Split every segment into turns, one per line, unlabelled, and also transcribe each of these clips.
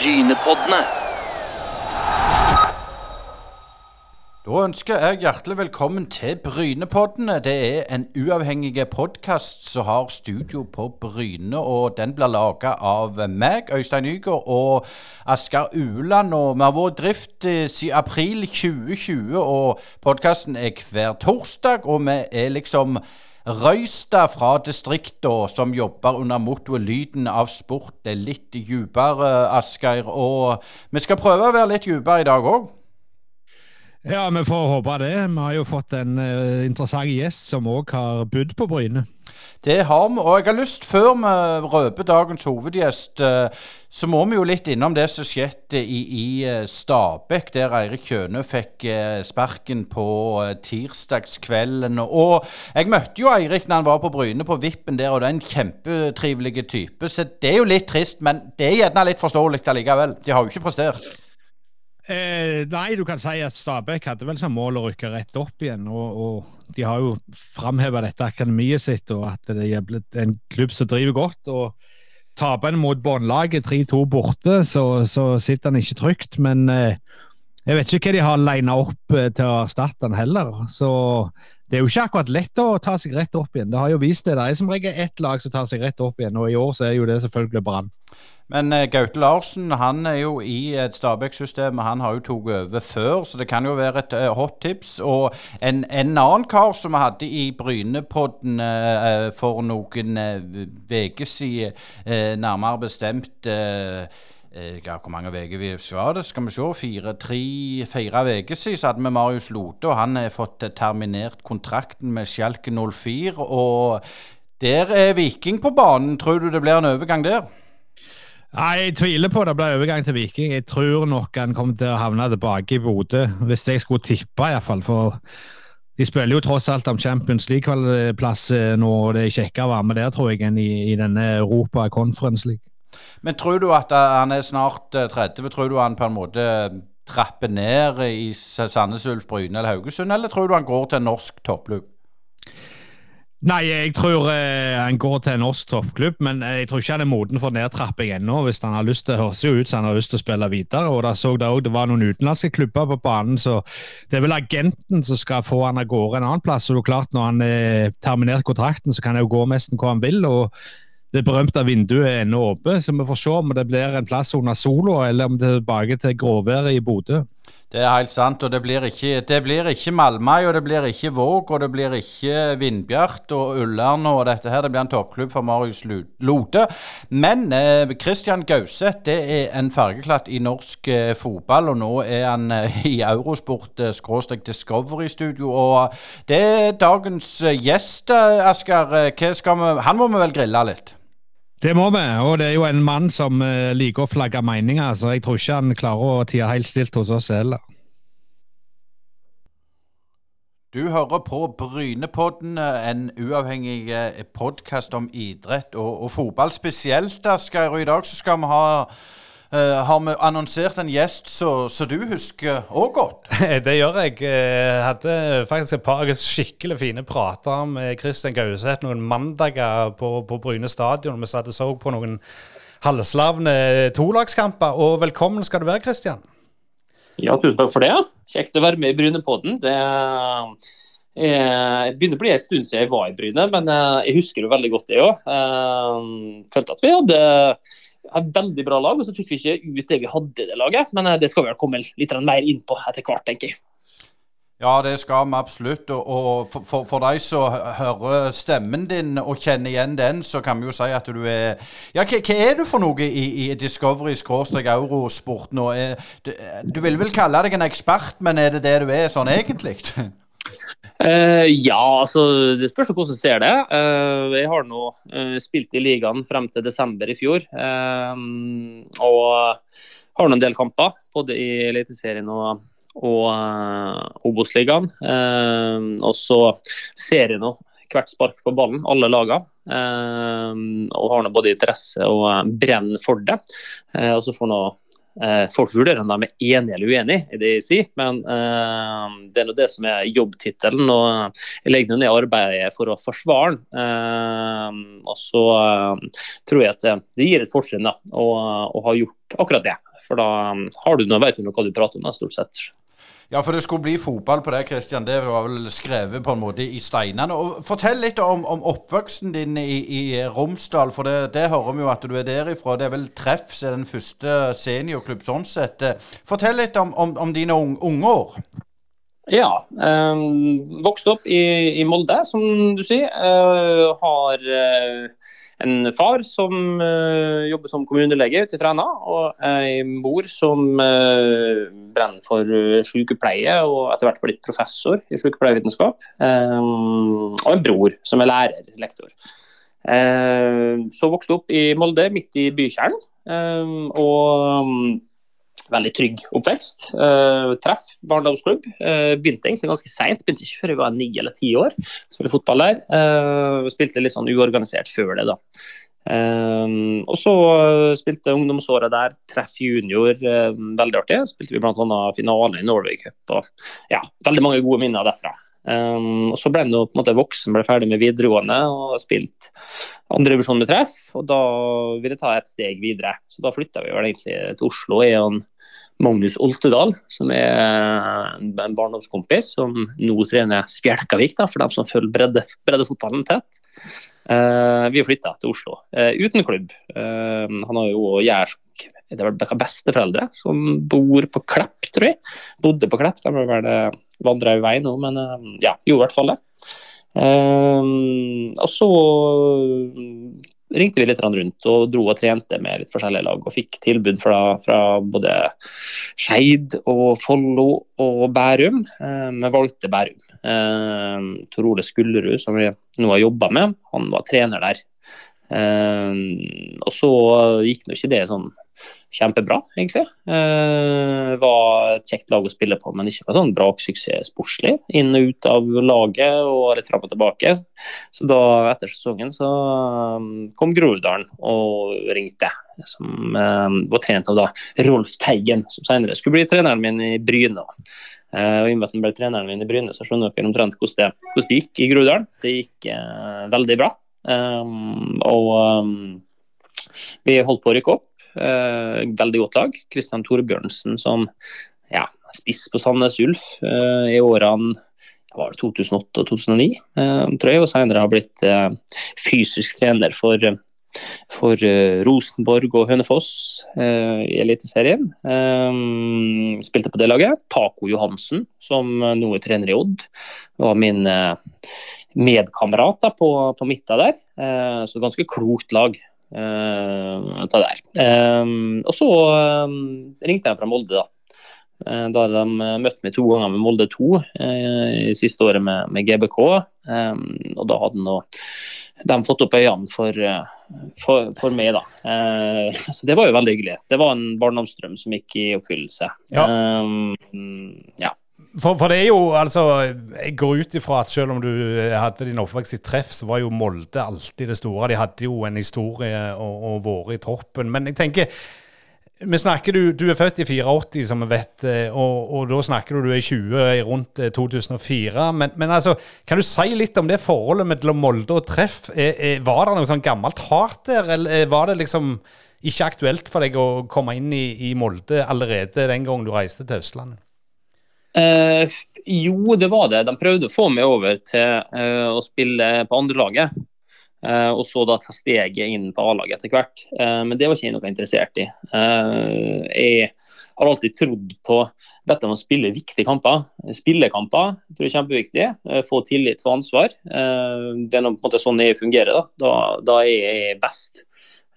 Brynepoddene.
Da ønsker jeg hjertelig velkommen til Brynepoddene. Det er en uavhengig podkast som har studio på Bryne, og den blir laga av meg, Øystein Nygaard, og Asker Uland. Og vi har vært i drift eh, siden april 2020, og podkasten er hver torsdag, og vi er liksom Røystad fra distrikta som jobber under mottoet 'Lyden av sport'. Er litt dypere, Asgeir. Og vi skal prøve å være litt dypere i dag òg.
Ja, vi får håpe det. Vi har jo fått en uh, interessant gjest som òg har bodd på Bryne.
Det har vi. Og jeg har lyst, før vi røper dagens hovedgjest, uh, så må vi jo litt innom det som skjedde i, i uh, Stabekk, der Eirik Kjøne fikk sparken på tirsdagskvelden. Og jeg møtte jo Eirik når han var på Bryne, på Vippen der, og det er en kjempetrivelig type. Så det er jo litt trist, men det er gjerne litt forståelig allikevel. De har jo ikke prestert.
Eh, nei, du kan si at Stabæk hadde vel som mål å rykke rett opp igjen. Og, og de har jo framheva dette akademiet sitt, og at det er blitt en klubb som driver godt. og Taper en mot båndlaget 3-2 borte, så, så, sitter han ikke trygt. Men eh, jeg vet ikke hva de har lina opp eh, til å erstatte han heller. Så det er jo ikke akkurat lett å ta seg rett opp igjen. Det har jo vist det. Det er som regel ett lag som tar seg rett opp igjen, og i år så er jo det selvfølgelig Brann.
Men uh, Gaute Larsen han er jo i et Stabæk-system. Han har jo tatt over før, så det kan jo være et uh, hot tips. Og en, en, annen kar som vi hadde i Brynepodden uh, for noen uker siden, nærmere bestemt ja, Hvor mange uker var det? Skal vi se. Fire, tre, fire uker siden så hadde vi Marius Lote, og han har fått terminert kontrakten med Skjalke 04. Og der er Viking på banen. Tror du det blir en overgang der?
Nei, Jeg tviler på det blir overgang til Viking. Jeg tror nok han kommer til å havne tilbake i Bodø, hvis jeg skulle tippe iallfall. For de spiller jo tross alt om Champions League-plass eh, nå, og det er kjekkere å være med der, tror jeg, enn i, i denne Europa Conference League.
Men tror du at eh, han er snart 30? Eh, tror du han på en måte trapper ned i Sandnes Ulf, Bryne eller Haugesund, eller tror du han går til en norsk toppklubb?
Nei, jeg tror eh, han går til en norsk toppklubb, men jeg tror ikke han er moden for nedtrapping ennå. hvis han har lyst til, Det høres jo ut som han har lyst til å spille videre. og da så Det også, det var noen utenlandske klubber på banen, så det er vel agenten som skal få han av gårde en annen plass. og det er klart Når han har terminert kontrakten, så kan han jo gå nesten hvor han vil. og det berømte vinduet er ennå åpent, så vi får se om det blir en plass under sola, eller om det er tilbake til gråværet i Bodø.
Det er helt sant. og Det blir ikke, det blir ikke Malmøy, og det blir ikke Våg, og det blir ikke Vindbjart og Ullern og dette her. Det blir en toppklubb for Marius Lode. Men eh, Christian Gauseth det er en fargeklatt i norsk eh, fotball, og nå er han eh, i Eurosport eh, skråstrek Discovery-studio. Og det er dagens eh, gjest, eh, Vi, Han må vi vel grille litt?
Det må vi, og det er jo en mann som uh, liker å flagge meninger, så jeg tror ikke han klarer å tie helt stilt hos oss heller.
Du hører på Brynepodden, en uavhengig eh, podkast om idrett og, og fotball spesielt. Asgeir, i dag så skal vi ha har vi annonsert en gjest som du husker òg godt?
det gjør jeg. Jeg hadde faktisk et par skikkelig fine prater med Kristian Gauseth noen mandager på, på Bryne stadion. Vi satt og så på noen halvslavne tolagskamper. Og velkommen skal du være, Kristian.
Ja, tusen takk for det. Kjekt å være med i Brynepodden. Det jeg begynner å bli en stund siden jeg var i Bryne, men eh, jeg husker jo veldig godt det òg. Eh, følte at vi hadde et veldig bra lag, og så fikk vi ikke ut det vi hadde i det laget. Men eh, det skal vi vel komme litt mer inn på etter hvert, tenker jeg.
Ja, det skal vi absolutt. Og, for, for, deg som hører stemmen din og kjenner igjen den, så kan vi jo si at du er Ja, hva, hva er du for noe i, i Discovery skråstrek eurosport nå? Du, du vil vel kalle deg en ekspert, men er det det du er sånn egentlig?
Uh, ja, altså det spørs hvordan du ser det. Uh, jeg har nå uh, spilt i ligaen frem til desember i fjor. og har nå en del kamper, både i Eliteserien og, og Obos-ligaen. og så ser jeg nå hvert spark på ballen, alle lagene. og har nå både interesse og brenn for det. og så får nå folk vurderer om de er enige eller uenige i det jeg sier, men eh, det er nå det som er jobbtittelen. Og jeg legger ned arbeidet for å forsvare den. Eh, og så eh, tror jeg at det gir et fortrinn å, ha gjort akkurat det. For da har du noe, vet du hva du prater om, stort sett.
Ja, for det skulle bli fotball på det, Kristian. Det var vel skrevet på en måte i steinene. Og Fortell litt om, om oppveksten din i, i Romsdal, for det, det, hører vi jo at du er derifra. Det er vel Treff som er den første seniorklubb sånn sett. Fortell litt om, om, om dine unge år.
Ja. Øh, vokste opp i, i, Molde, som du sier. Øh, har øh, en far som uh, jobber som kommunelege ute i Fræna, og ei mor som uh, brenner for sykepleie og etter hvert blitt professor i sykepleievitenskap. Um, og en bror som er lærer, lektor. Uh, så vokste opp i Molde, midt i bykjernen. Um, og veldig trygg oppvekst. Uh, treff barndomsklubb. Uh, begynte egentlig ganske seint, begynte ikke før jeg var ni eller ti år. Spilte fotball der. Uh, spilte litt sånn uorganisert før det, da. Uh, og så spilte ungdomsåret der, treff junior, veldig artig. Spilte vi bl.a. finale i Norway Cup og ja, veldig mange gode minner derfra. Um, og Så ble jeg på en måte voksen, ble ferdig med videregående og spilt andredivisjon med treff. Og da ville jeg ta et steg videre. Så da flytta vi vel egentlig til Oslo. i og Magnus Oltedal, som er en barndomskompis, som nå trener Spjelkavik, da, for dem som følger bredde, breddefotballen tett. Uh, vi har flytta til Oslo uh, uten klubb. Uh, han har jo Gjersk det vel besteforeldre som bor på Klepp, tror jeg. Bodde på Klepp, de har vel vandra i vei nå, men ja, gjorde i hvert fall det. og så ringte vi litt rundt og dro og trente med litt forskjellige lag. Og fikk tilbud fra, fra både Skeid og Follo og Bærum. Eh, vi valgte Bærum. Eh, Tor Ole Skullerud, som vi nå har jobba med, han var trener der. Eh, og så gikk nå ikke det sånn kjempebra, egentlig. Eh, var et kjekt lag å spille på, men ikke var sånn braksuksess sportslig. Inn og ut av laget og litt fram og tilbake. Så da, etter sesongen, så um, kom Groruddalen og ringte. Som eh, var trent av da Rolf Teigen, som senere skulle bli treneren min i Bryne. Uh, og I og med at han ble treneren min i Bryne, så skjønner dere omtrent hvordan det, hvordan det gikk i Groruddalen. Det gikk uh, veldig bra. Um, og um, vi holdt på å rykke opp. Uh, veldig godt lag. Kristian Tore Bjørnsen som ja, spiss på Sandnes Ulf uh, i årene var det 2008 og 2009, uh, tror jeg, og senere har blitt fysisk trener for for Rosenborg og Hønefoss i Eliteserien. Spilte på det laget. Paco Johansen, som nå er trener i Odd, var min medkamerat på, på midten der. så ganske klokt lag. Uh, der. Um, og så um, ringte jeg fra Molde, da. Uh, da de møtt meg to ganger med Molde 2 uh, i siste året med, med GBK. Og da hadde nå de fått opp øynene for, for, for meg, da. så det var jo veldig hyggelig. Det var en barndomsdrøm som gikk i oppfyllelse. Ja.
ja. For, for, det er jo, altså Jeg går ut ifra at selv om du eh, hadde din oppvekst i treff, så var jo Molde alltid det store. De hadde jo en historie og, og vært i troppen. Men jeg tenker vi snakker, du, du er født i 84, som vi vet, eh, og, og, da snakker du du er 20 rundt 2004. Eh, men, men, altså, kan du si litt om det forholdet mellom Molde og treff? Er, er, var det noe sånn gammelt hat der, eller var det liksom ikke aktuelt for deg å komme inn i, i Molde allerede den gang du reiste til Østlandet?
Eh, jo, det var det. De prøvde å få meg over til eh, å spille på andrelaget. Eh, og så da ta steget inn på A-laget etter hvert. Eh, men det var ikke jeg noe interessert i. Eh, jeg har alltid trodd på dette med å spille viktige kamper. Spillekamper tror jeg er kjempeviktig. Eh, få tillit, få ansvar. det er på en måte sånn jeg fungerer. Da, da, da er jeg best.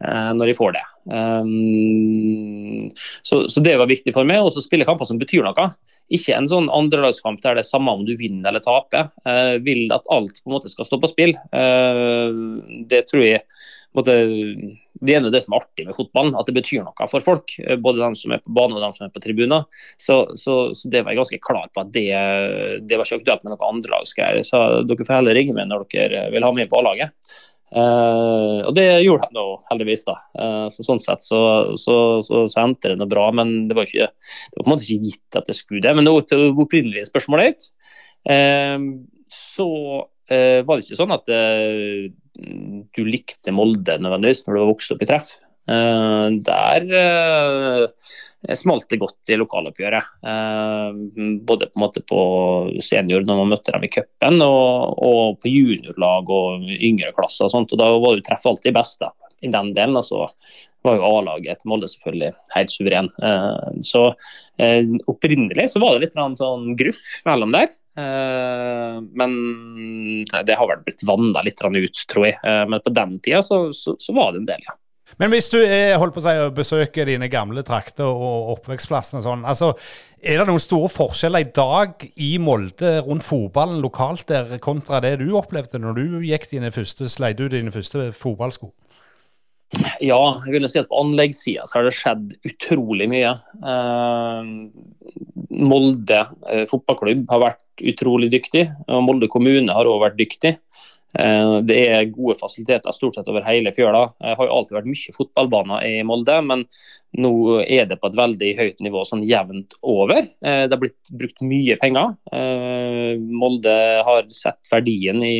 Eh, når de får det. Um, så, så, det var viktig for meg. Og så spille kamper som betyr noe. Ikke en sånn andrelagskamp der det er samme om du vinner eller taper. Uh, vil at alt på en måte skal stå på spill. Uh, det tror jeg måte, Det er det som er artig med fotballen, at det betyr noe for folk. Både de som er på banen og de som er på tribuner. Så, så, så, det var jeg ganske klar på at det, det var ikke aktuelt med noe andrelagsgreier. Så dere får heller ringe meg når dere vil ha meg på A-laget. Uh, og det gjorde de nå heldigvis. da. Uh, så Sånn sett så, så, så, så endte det noe bra, men det var, ikke, det var på en måte ikke gitt at det skulle det. Men til det opprinnelige spørsmålet ditt, uh, så var det ikke sånn at du likte Molde nødvendigvis når du var vokst opp i treff. der smalt det godt i lokaloppgjøret. Eh, både på, på senior når man møtte dem i cupen, og, og, på juniorlag og yngre klasser. og sånt, og Da var du treff alltid best da, i den delen. altså var jo A-laget til Molde selvfølgelig helt suveren. Eh, så eh, opprinnelig så var det litt sånn gruff mellom der. Men det har vel blitt vanna litt ut, tror jeg. Men på den tida så, så, så var det en del, ja.
Men hvis du er, holdt på å si, besøker besøke dine gamle trakter og oppvekstplassene og sånn, altså, er det noen store forskjeller i dag i Molde rundt fotballen lokalt der, kontra det du opplevde når du gikk dine første, sleit ut dine første fotballsko?
Ja, jeg vil si at på anleggssida har det skjedd utrolig mye. Eh, Molde eh, fotballklubb har vært utrolig dyktig, og Molde kommune har òg vært dyktig. Eh, det er gode fasiliteter stort sett over hele fjøla. Det har jo alltid vært mye fotballbaner i Molde, men nå er det på et veldig høyt nivå sånn jevnt over. Eh, det har blitt brukt mye penger. Eh, Molde har sett verdien i,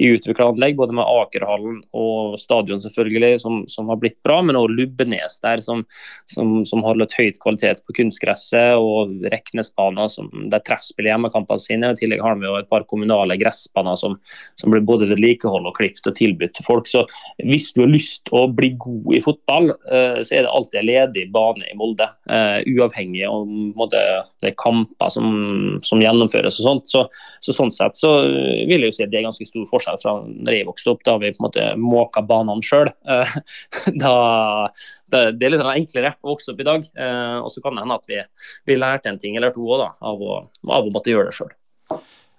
i utvikla anlegg, både med Akerhallen og stadion selvfølgelig, som, som har blitt bra, men også Lubbenes der, som, som, som har holdt høyt kvalitet på kunstgresset, og Reknesbaner som de treffspiller hjemmekampene sine. I tillegg har vi jo et par kommunale gressbaner som, som blir både vedlikeholdt og klippet og tilbud til folk. Så hvis du har lyst til å bli god i fotball, så er det alltid en ledig bane i Molde. Uh, uavhengig av måte, det er kamper som, som, gjennomføres og sånt. Så, så, sånn sett så vil jeg jo si at det er ganske stor forskjell fra da jeg vokste opp, da vi på en måte måka banene sjøl. Det, er litt enklere å vokse opp i dag. Og så kan det hende at vi, vi lærte en ting eller to også, da, av, å, av å måtte gjøre det sjøl.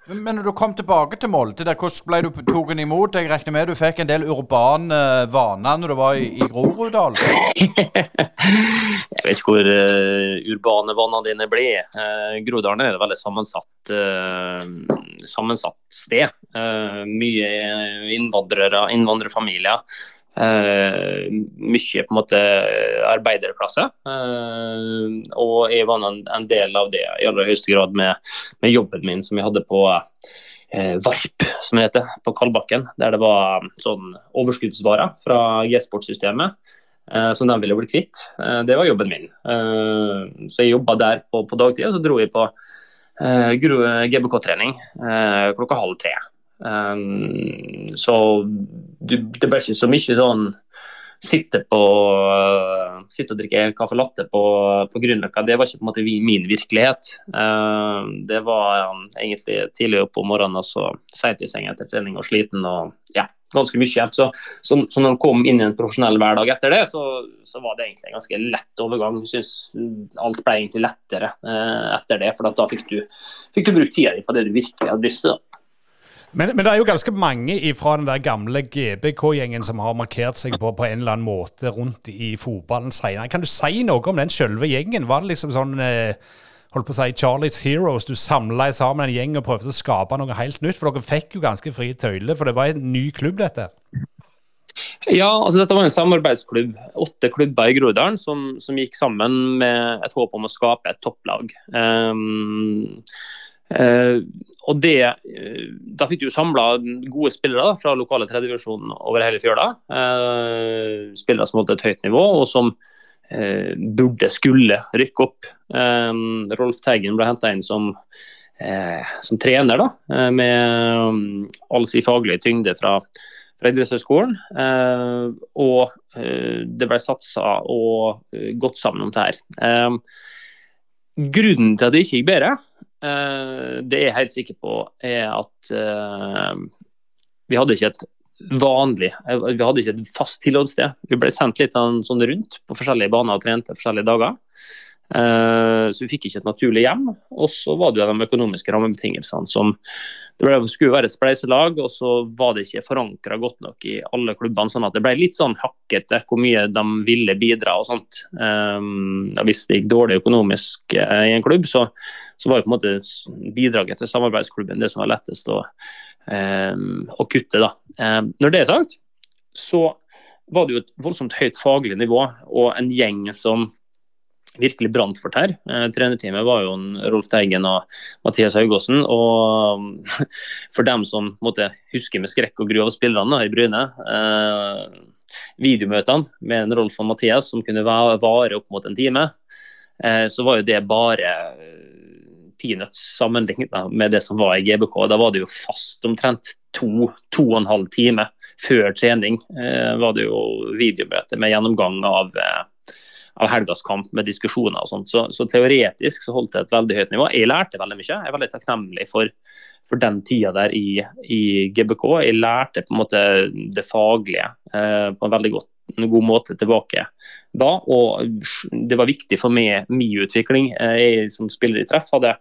Men når du kom tilbake til Molde, hvordan ble du tatt imot? Jeg regner med du fikk en del urbane vaner når du var i, i Groruddalen?
jeg vet ikke hvor uh, urbane vanene dine blir. Uh, Groruddalen er et veldig sammensatt, uh, sammensatt sted. Uh, mye innvandrere, innvandrerfamilier. Uh, mye på en måte arbeiderklasse. Uh, og jeg var en, en, del av det i aller høyeste grad med, med jobben min som jeg hadde på uh, Varp, som det heter, på Kalbakken. Der det var sånn overskuddsvarer fra G-sportsystemet som de ville bli kvitt. det var jobben min. så jeg jobba der på, på dagtid, og så dro jeg på GBK-trening klokka halv tre. Um, så du, det ble ikke så mye sånn sitte på uh, sitte og drikke kaffe latte på, på Grünerløkka. Det var ikke på en måte min virkelighet. Uh, det var um, egentlig tidlig oppe om morgenen og så seint i seng etter trening og sliten og ja, ganske mye. Så, så, så når man kom inn i en profesjonell hverdag etter det, så, så var det egentlig en ganske lett overgang. Jeg synes alt ble egentlig lettere uh, etter det, for da fikk du, fikk du brukt tida di på det du virkelig hadde lyst til. da.
Men, men, det er jo ganske mange fra den der gamle GBK-gjengen som har markert seg på, på en eller annen måte rundt i fotballen senere. Kan du si noe om den selve gjengen? Var det liksom sånn eh, holdt på å si Charlies Heroes? Du samla sammen en gjeng og prøvde å skape noe helt nytt? For dere fikk jo ganske fri tøyle, for det var en ny klubb, dette?
Ja, altså dette var en samarbeidsklubb. Åtte klubber i Groruddalen som, som, gikk sammen med et håp om å skape et topplag. Um, og det, uh, Da fikk du samla gode spillere da, fra lokale tredjevisjon over hele fjøla. Uh, spillere som hadde et høyt nivå, og som burde, skulle rykke opp. Rolf Teigen ble henta inn som, som, trener, da, med um, all sin faglige tyngde fra, fra idrettshøyskolen. og det ble satsa og gått sammen om det her. grunnen til at det ikke gikk bedre, Eh, det jeg er helt sikker på, er at eh, vi hadde ikke et vanlig eh, Vi hadde ikke et fast tilholdssted. Vi ble sendt litt sånn, sånn rundt på forskjellige baner og trente forskjellige dager. Eh, så vi fikk ikke et naturlig hjem. Og så var det jo de økonomiske rammebetingelsene som Det ble, skulle være et spleiselag, og så var det ikke forankra godt nok i alle klubbene. sånn at det ble litt sånn hakkete hvor mye de ville bidra og sånt. Um, hvis det gikk dårlig økonomisk uh, i en klubb, så, så, var jo på en måte bidraget til samarbeidsklubben det som var lettest å, å kutte. da. Når det er sagt, så var det jo et voldsomt høyt faglig nivå og en gjeng som virkelig brant for tær. Eh, trenerteamet var jo Rolf Teigen og Mathias Haugåsen. Og for dem som måtte huske med skrekk og gru av spillerne i Bryne eh, Videomøtene med Rolf og Mathias som kunne vare opp mot en time, eh, så var jo det bare peanuts sammenlignet med det som var i GBK. Da var det jo fast omtrent to, to og en halv time før trening. Eh, var det jo videomøte med gjennomgang av, eh, av helgas kamp med diskusjoner og sånt. Så, så, teoretisk så holdt jeg et veldig høyt nivå. Jeg lærte veldig mye. Jeg er veldig takknemlig for, for den tida der i, i, GBK. Jeg lærte på en måte det faglige eh, på en veldig godt en god måte tilbake da. Og det var viktig for meg, min utvikling. Eh, jeg som spiller i treff hadde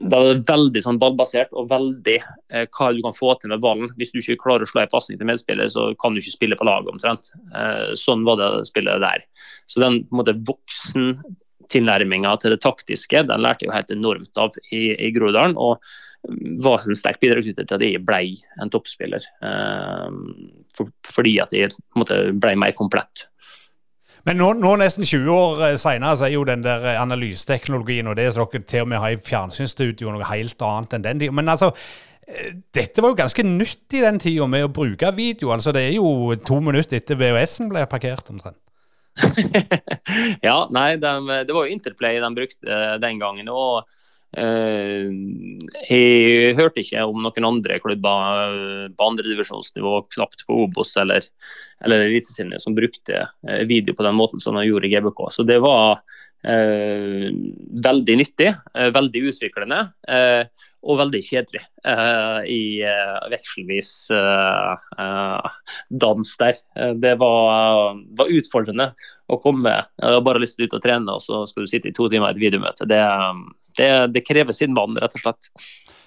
da er det veldig sånn ballbasert og veldig eh, hva du kan få til med ballen. Hvis du ikke klarer å slå en pasning til medspiller, så kan du ikke spille på laget omtrent. Eh, sånn var det spillet der. Så den på en måte voksen tilnærminga til det taktiske den lærte jeg jo helt enormt av i, i Groruddalen. Og var en sterk bidragsyter til at jeg ble en toppspiller. Eh, for, fordi at jeg på en måte ble mer komplett.
Men nå, nå nesten 20 år seinere, så er jo den der eh, analyseteknologien og det som dere til og med har i fjernsynsstudio, noe helt annet enn den tida. Men altså, eh, dette var jo ganske nytt i den tida med å bruke video. altså Det er jo to minutter etter VHS-en ble parkert, omtrent.
ja, nei, de, det var jo Interplay de brukte den gangen. og Eh, jeg hørte ikke om noen andre klubber eh, på andredivisjonsnivå, knapt på Obos eller, eller Eliteserien, som brukte eh, video på den måten som de gjorde i GBK. Så det var eh, veldig nyttig, eh, veldig utviklende eh, og veldig kjedelig i vekselvis dans der. Det var, var, utfordrende å komme. Jeg har bare lyst til ut og trene, og så skal du sitte i to timer i et videomøte. Det, det, det krever sin mann, rett og slett.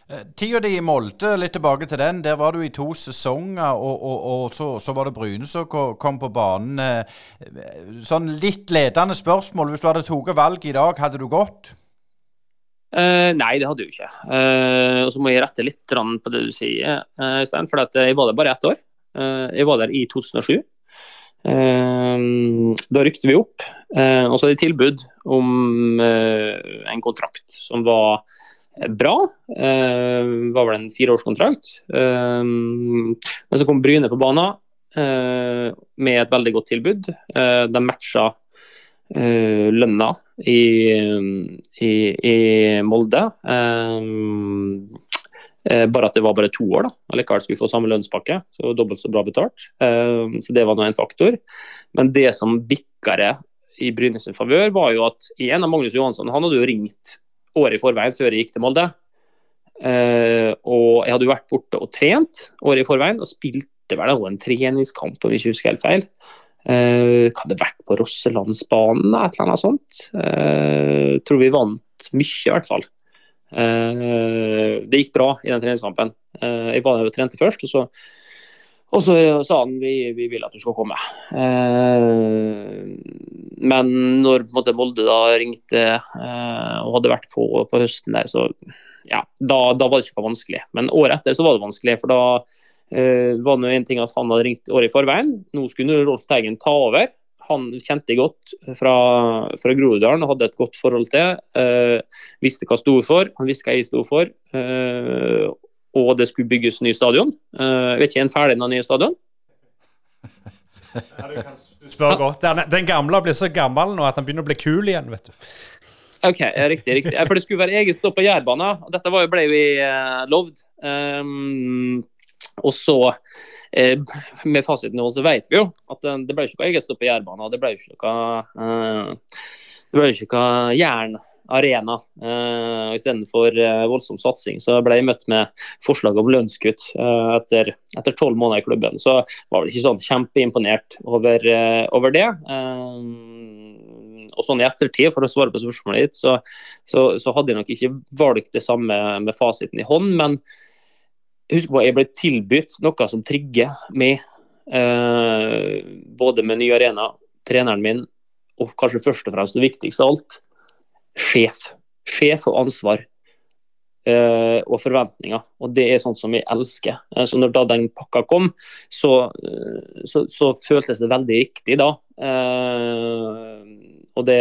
Eh, tida di i Molde, litt tilbake til den. Der var du i to sesonger, og, og, og så, så, var det Bryne som kom på banen. Eh, sånn litt ledende spørsmål. Hvis du hadde tatt valg i dag, hadde du gått?
Uh, nei, det hadde jeg jo ikke. Uh, og så må jeg rette litt på det du sier, Øystein. Uh, for jeg var der bare ett år. jeg var der i 2007. Ehm, da rykte vi opp, eh, og så hadde de tilbud om eh, en kontrakt som var eh, bra. Det var vel en fireårskontrakt. Men så kom Bryne på banen med et veldig godt tilbud. De matcha lønna i, i, i Molde. Eh, bare at det var bare to år. da, Allikevel skulle få samme lønnspakke, så dobbelt så bra betalt. Eh, så det var nå en faktor. Men det som bikka det i Brynes favør, var jo at igjen av Magnus Johansson han hadde jo ringt året i forveien før jeg gikk til Molde. Uh, og jeg hadde jo vært borte og trent året i forveien, og spilte vel en treningskamp, om jeg ikke husker helt feil. Kan det vært på Rosselandsbanen, et eller annet sånt? Tror vi vant mye, i hvert fall. Eh, det gikk bra i den treningskampen. Eh, jeg var der og trente først, og så, og så sa han vi, vi vil at du skal komme. Eh, men når måte, Molde da ringte og hadde vært på, på høsten der, så ja, da, da, var det ikke vanskelig. Men året etter så var det vanskelig, for da uh, var det en ting at han hadde ringt året i forveien. Nå skulle Rolf Teigen ta over han kjente jeg godt fra, fra Groruddalen og hadde et godt forhold til. Uh, visste hva jeg sto for, han visste hva jeg sto for. Uh, og det skulle bygges ny stadion. Uh, vet ikke, er en ferdig noen nye stadion?
Ja, du, kan, du spør godt. Den, gamle blir så gammel nå at han begynner å bli kul igjen, vet du.
OK, riktig. riktig. For det skulle være eget stopp på Jærbanen. Dette ble jo vi lovd. Um, og så Eh, med fasiten nå så vet vi jo at eh, det ble ikke noe Egestopp på Jærbanen. Det ble ikke noe uh, det ble ikke noe jernarena. Uh, Istedenfor uh, voldsom satsing så ble jeg møtt med forslag om lønnskutt uh, etter tolv måneder i klubben. Så var vel ikke sånn kjempeimponert over, uh, over det. og sånn i ettertid, for å svare på spørsmålet ditt, så, så, så hadde jeg nok ikke valgt det samme med fasiten i hånd. men Husk på, jeg ble tilbudt noe som trigger meg, eh, både med ny arena, treneren min, og kanskje først og fremst det viktigste av alt, sjef. Sjef og ansvar. eh, og forventninger. Og det er sånt som jeg elsker. Eh, så når da den pakka kom, så, eh, så, så føltes det veldig riktig da. Eh, og det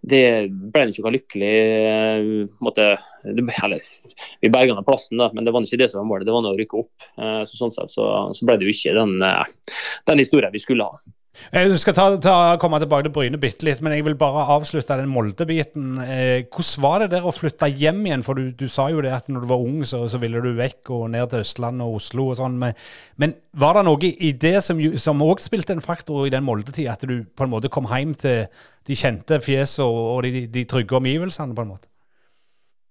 det ble ikke noe lykkelig eh, måtte, eller, Vi berga plassen, da, men det var ikke det som var målet, det var å rykke opp. Eh, så sånn sett så, så ble det jo ikke den, den historien vi skulle ha.
Jeg skal ta, ta, komme tilbake til Bryne bitte litt, men jeg vil bare avslutte den Molde-biten. Eh, hvordan var det der å flytte hjem igjen? For du, du, sa jo det at når du var ung, så, så ville du vekk og ned til Østlandet og Oslo og sånn. Men, men, var det noe i det som òg spilte en faktor i den Molde-tida? At du på en måte kom hjem til de kjente fjesene og, og de, de trygge omgivelsene, på en måte?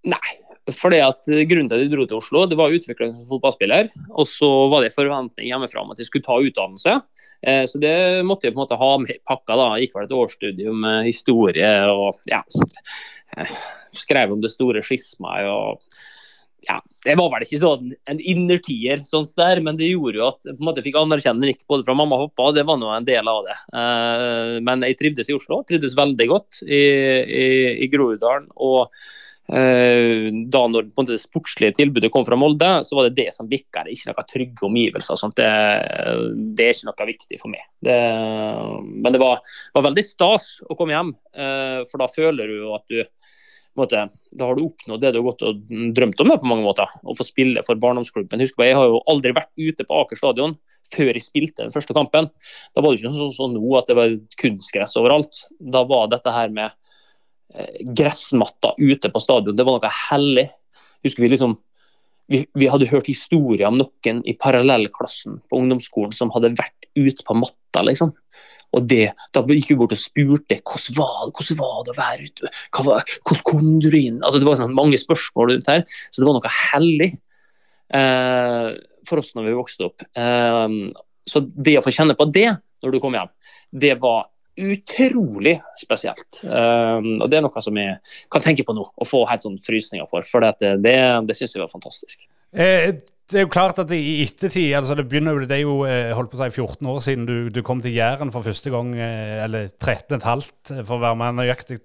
Nei, fordi at Grunnen til at jeg dro til Oslo, det var utvikling som fotballspiller. Og så var det forventning hjemmefra om at jeg skulle ta utdannelse. Eh, så det måtte jeg på en måte ha med i pakka. da. Gikk vel et årsstudium med historie og ja, eh, skrev om det store skismaet. og ja, Det var vel ikke sånn en innertier, sånn der, men det gjorde jo at jeg på en måte fikk anerkjennende nikk både fra mamma og pappa. og Det var nå en del av det. Eh, men jeg trivdes i Oslo, trivdes veldig godt i, i, i Groruddalen. og da når det sportslige tilbudet kom fra Molde, så var det det som bikka det, ikke noe trygge omgivelser. Sånt. Det, det, er ikke noe viktig for meg. Det, men det var, var, veldig stas å komme hjem, eh, for da føler du at du måte, Da har du oppnådd det du har gått og drømt om på mange måter, å få spille for barndomsklubben. Husk på, Jeg har jo aldri vært ute på Aker stadion før jeg spilte den første kampen. Da var det ikke sånn som nå at det var kunstgress overalt. Da var dette her med Eh, gressmatta ute på stadion. Det var noe hellig. Husker vi liksom vi, vi, hadde hørt historier om noen i parallellklassen på ungdomsskolen som hadde vært ute på matta, liksom. Og det, Da gikk vi bort og spurte hvordan var, hvordan var det å være ute, var, hvordan kom du inn? Altså, det var sånn mange spørsmål rundt her, så det var noe hellig eh, for oss når vi vokste opp. Eh, så det å få kjenne på det når du kom hjem, det var utrolig spesielt. Um, og Det er noe som jeg kan tenke på nå, og få helt sånn frysninger for. For det, det, det syns jeg var fantastisk.
Eh, det er jo klart at i ettertid altså Det begynner jo, det er jo eh, holdt på å si 14 år siden du, du kom til Jæren for første gang, eh, eller 13,5 for å være mer nøyaktig.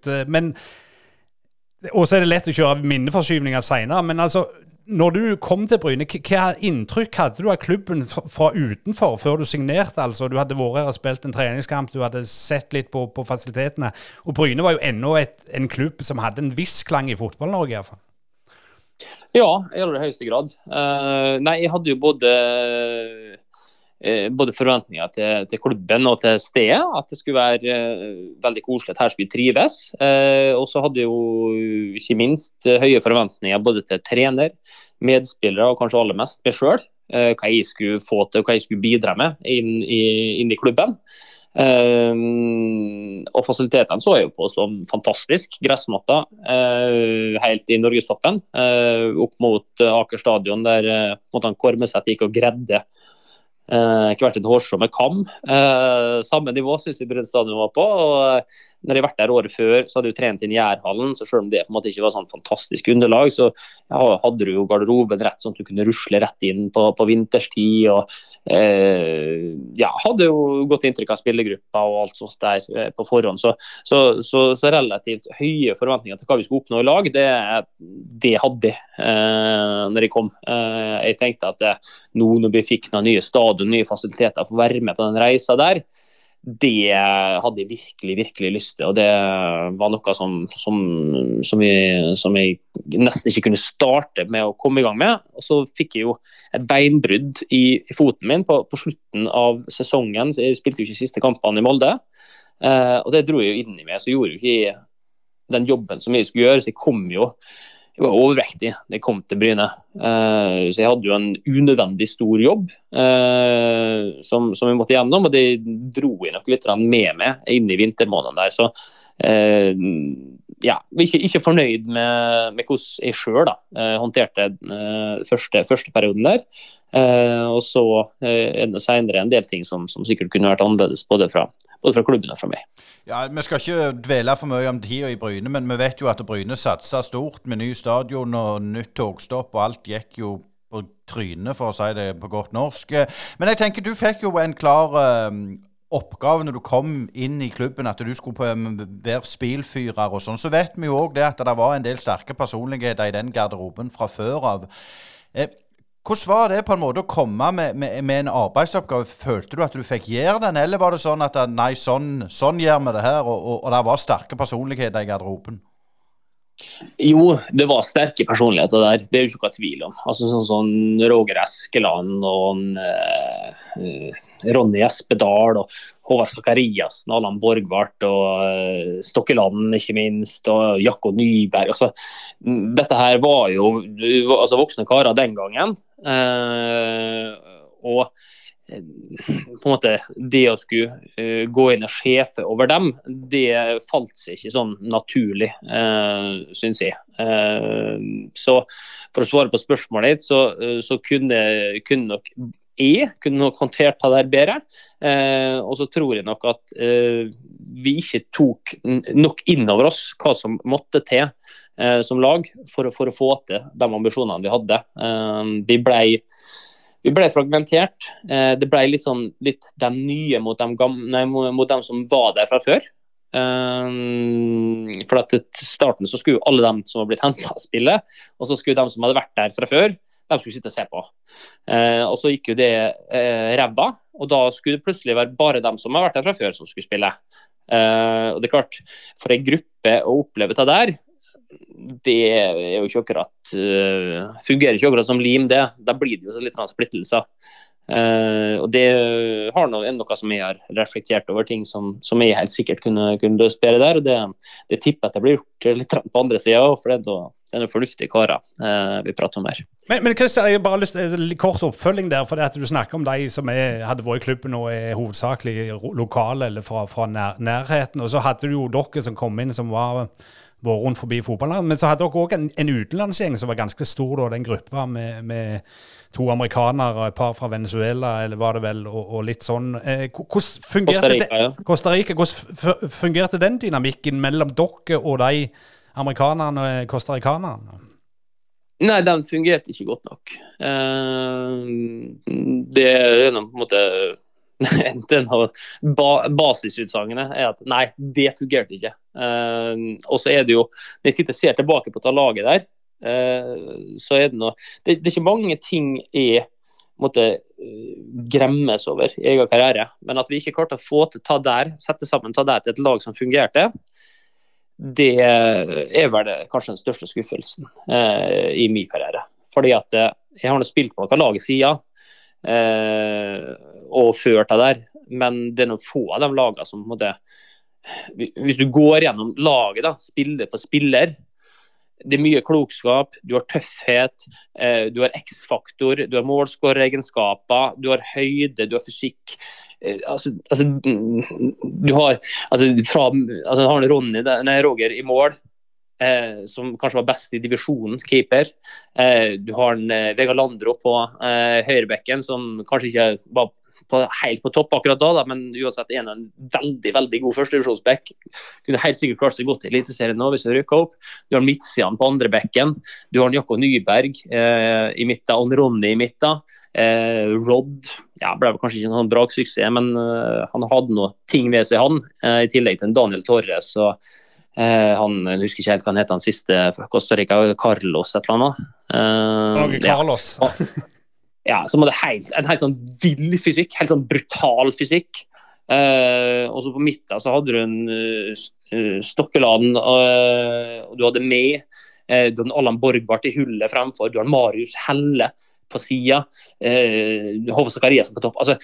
Og så er det lett å kjøre minneforskyvninger seinere. Men altså, når du kom til Bryne, hva inntrykk hadde du av klubben fra utenfor før du signerte? altså? Du hadde vært her og spilt en treningskamp, du hadde sett litt på, på fasilitetene. Og Bryne var jo ennå et, en klubb som hadde en viss klang i Fotball-Norge, iallfall.
Ja, i aller høyeste grad. Uh, nei, jeg hadde jo både både forventninger til, til, klubben og til stedet. At det skulle være uh, veldig koselig, at her skulle trives. og så hadde jo ikke minst høye forventninger både til trener, medspillere og kanskje aller mest meg sjøl. Uh, hva jeg skulle få til og hva jeg skulle bidra med inn i, inn i klubben. Uh, og fasilitetene så jeg jo på som fantastisk. Gressmatta uh, helt i norgestoppen. Uh, opp mot Aker stadion, der uh, Kormeset gikk og gredde Uh, ikke vært et hårstrå med kam. Eh, samme nivå syns jeg Brønnøy stadion var på. og når jeg vært der året før, så hadde jeg trent inn Jærhallen. Så selv om det på en måte ikke var sånn fantastisk underlag, så hadde du jo garderoben rett sånn at du kunne rusle rett inn på, på vinterstid. og eh, ja, hadde jo godt inntrykk av spillergruppa og alt sånt der eh, på forhånd. Så, så, så, så, relativt høye forventninger til hva vi skulle oppnå i lag, det, det hadde jeg eh, når jeg kom. Eh, jeg tenkte at eh, nå når vi fikk noen nye stadion, nye fasiliteter, få være med på den reisa der, det hadde jeg virkelig virkelig lyst til. og Det var noe som, som, som, jeg, som, jeg, nesten ikke kunne starte med å komme i gang med. Og Så fikk jeg jo et beinbrudd i, i foten min på, på, slutten av sesongen. Jeg spilte jo ikke siste kampene i Molde. Eh, og Det dro jeg jo inn i meg. Så gjorde jo ikke den jobben som jeg skulle gjøre. Så jeg kom jo jeg var overvektig da jeg kom til Bryne. Uh, så jeg hadde jo en unødvendig stor jobb uh, som, som, jeg måtte gjennom, og det dro jeg nok litt med meg inn i vintermånedene der. Så uh, ja, ikke, ikke fornøyd med, med hvordan jeg sjøl håndterte første, første, perioden der. og så er det senere en del ting som, som sikkert kunne vært annerledes både fra, både fra klubben og fra meg.
Ja, Vi skal ikke dvele for mye om tida i Bryne, men vi vet jo at Bryne satsa stort med ny stadion og nytt togstopp, og alt gikk jo på trynet, for å si det på godt norsk. Men jeg tenker du fikk jo en klar oppgave når du kom inn i klubben, at du skulle være spilfyrer og sånn, så vet vi jo òg det at det var en del sterke personligheter i den garderoben fra før av. Eh, hvordan var det på en måte å komme med, med, med, en arbeidsoppgave? Følte du at du fikk gjøre den, eller var det sånn at nei, sånn, sånn gjør vi det her, og, og, og det var sterke personligheter i garderoben?
Jo, det var sterke personligheter der, det er jo ikke noe tvil om. Altså Sånn som Roger Eskeland og uh, Ronny Espedal og Håvard Sakariassen, Allan Borgvart og uh, Stokkeland, ikke minst, og Jakko Nyberg. Altså, dette her var jo altså, voksne karer den gangen. Eh, og på en måte, det å skulle uh, gå inn og sjefe over dem, det falt seg ikke sånn naturlig, uh, syns jeg. Uh, så for å svare på spørsmålet ditt, så, så kunne, kunne, nok jeg kunne nok håndtert det der bedre. Eh, og så tror jeg nok at vi ikke tok nok inn over oss hva som måtte til som lag for, for, å få til de ambisjonene vi hadde. vi blei vi ble fragmentert. Eh, det ble litt sånn litt de nye mot dem, nei, mot de som var der fra før. Um, for at til starten så skulle alle dem som var blitt henta, spille. Og så skulle de som hadde vært der fra før, de skulle sitte og se på. Eh, og så gikk jo det eh, ræva, og da skulle det plutselig være bare dem som har vært der fra før, som skulle spille. Eh, og det er klart, For en gruppe å oppleve det der, det er jo ikke akkurat uh, fungerer ikke akkurat som lim, det. Da blir det jo litt splittelser. Uh, og det har noe, noe som jeg har reflektert over, ting som, som jeg helt sikkert kunne, kunne løst bedre der. og Det, det tipper jeg at det blir gjort litt på andre sida òg, for er, det er noen fornuftige karer uh, vi prater om her.
Men, men Christian, jeg har bare lyst til en kort oppfølging der. for at Du snakker om de som er, hadde vært i klubben og er hovedsakelig lokale eller fra, fra nær, nærheten. Og så hadde du jo dere som kom inn som var vært rundt forbi fotballen. Men så hadde dere òg en, en utenlandsgjeng som var ganske stor, da, den gruppa med, med, to amerikanere, et par fra Venezuela, eller var det vel, og, og litt sånn. Eh, hvordan fungerte, Costa Rica, ja. Costa Rica, hvordan fungerte den dynamikken mellom dere og de amerikanerne og costaricanerne?
Nei, den fungerte ikke godt nok. Uh, det er på en måte den ba basisutsagnet er at nei, det fungerte ikke. Uh, og så er det jo, når jeg sitter og ser tilbake på det laget der, uh, så er det noe det, det, er ikke mange ting jeg måtte gremmes over i egen karriere, men at vi ikke klarte å få til ta der, sette sammen ta der til et lag som fungerte, det er vel kanskje den største skuffelsen i min karriere. Fordi at jeg har nå spilt på noen lag siden eh, og ført det der. Men det er noen få av de lagene som måtte Hvis du går gjennom laget, da, spiller for spiller det er mye klokskap, du har tøffhet, eh, du har X-faktor, du har målskåreregenskaper, du har høyde, du har fysikk. Eh, altså, altså, du har altså, fra, altså, har Ronny, nei, Roger i mål, eh, som kanskje var best i divisjonen, keeper. Eh, du har en, eh, Vegard Landro på eh, høyrebekken, som kanskje ikke var på, helt på topp akkurat da, da men uansett er han en veldig veldig god førstedivisjonsback. Kunne helt sikkert klart seg godt i Eliteserien nå hvis han rykker opp. Du har midtsidene på andre bekken. Du har Jakko Nyberg eh, i midten, og Ronny i midten. Eh, Rod ja, ble kanskje ikke noen braksuksess, men eh, han hadde noe ting ved seg, han. Uh, I tillegg til Daniel Torres. og uh, han, Jeg husker ikke helt hva han het, han siste Costa Rica. Carlos et eller annet.
Uh, Carlos.
Ja ja, som hadde helt, en helt sånn vill fysikk. Helt sånn brutal fysikk. Uh, og så på midten så hadde du en uh, Stokkeland, uh, og du hadde med uh, Du hadde Allan Borgvart i hullet fremfor, du har Marius Helle på sida, uh, Hove Sakariassen på topp. Altså,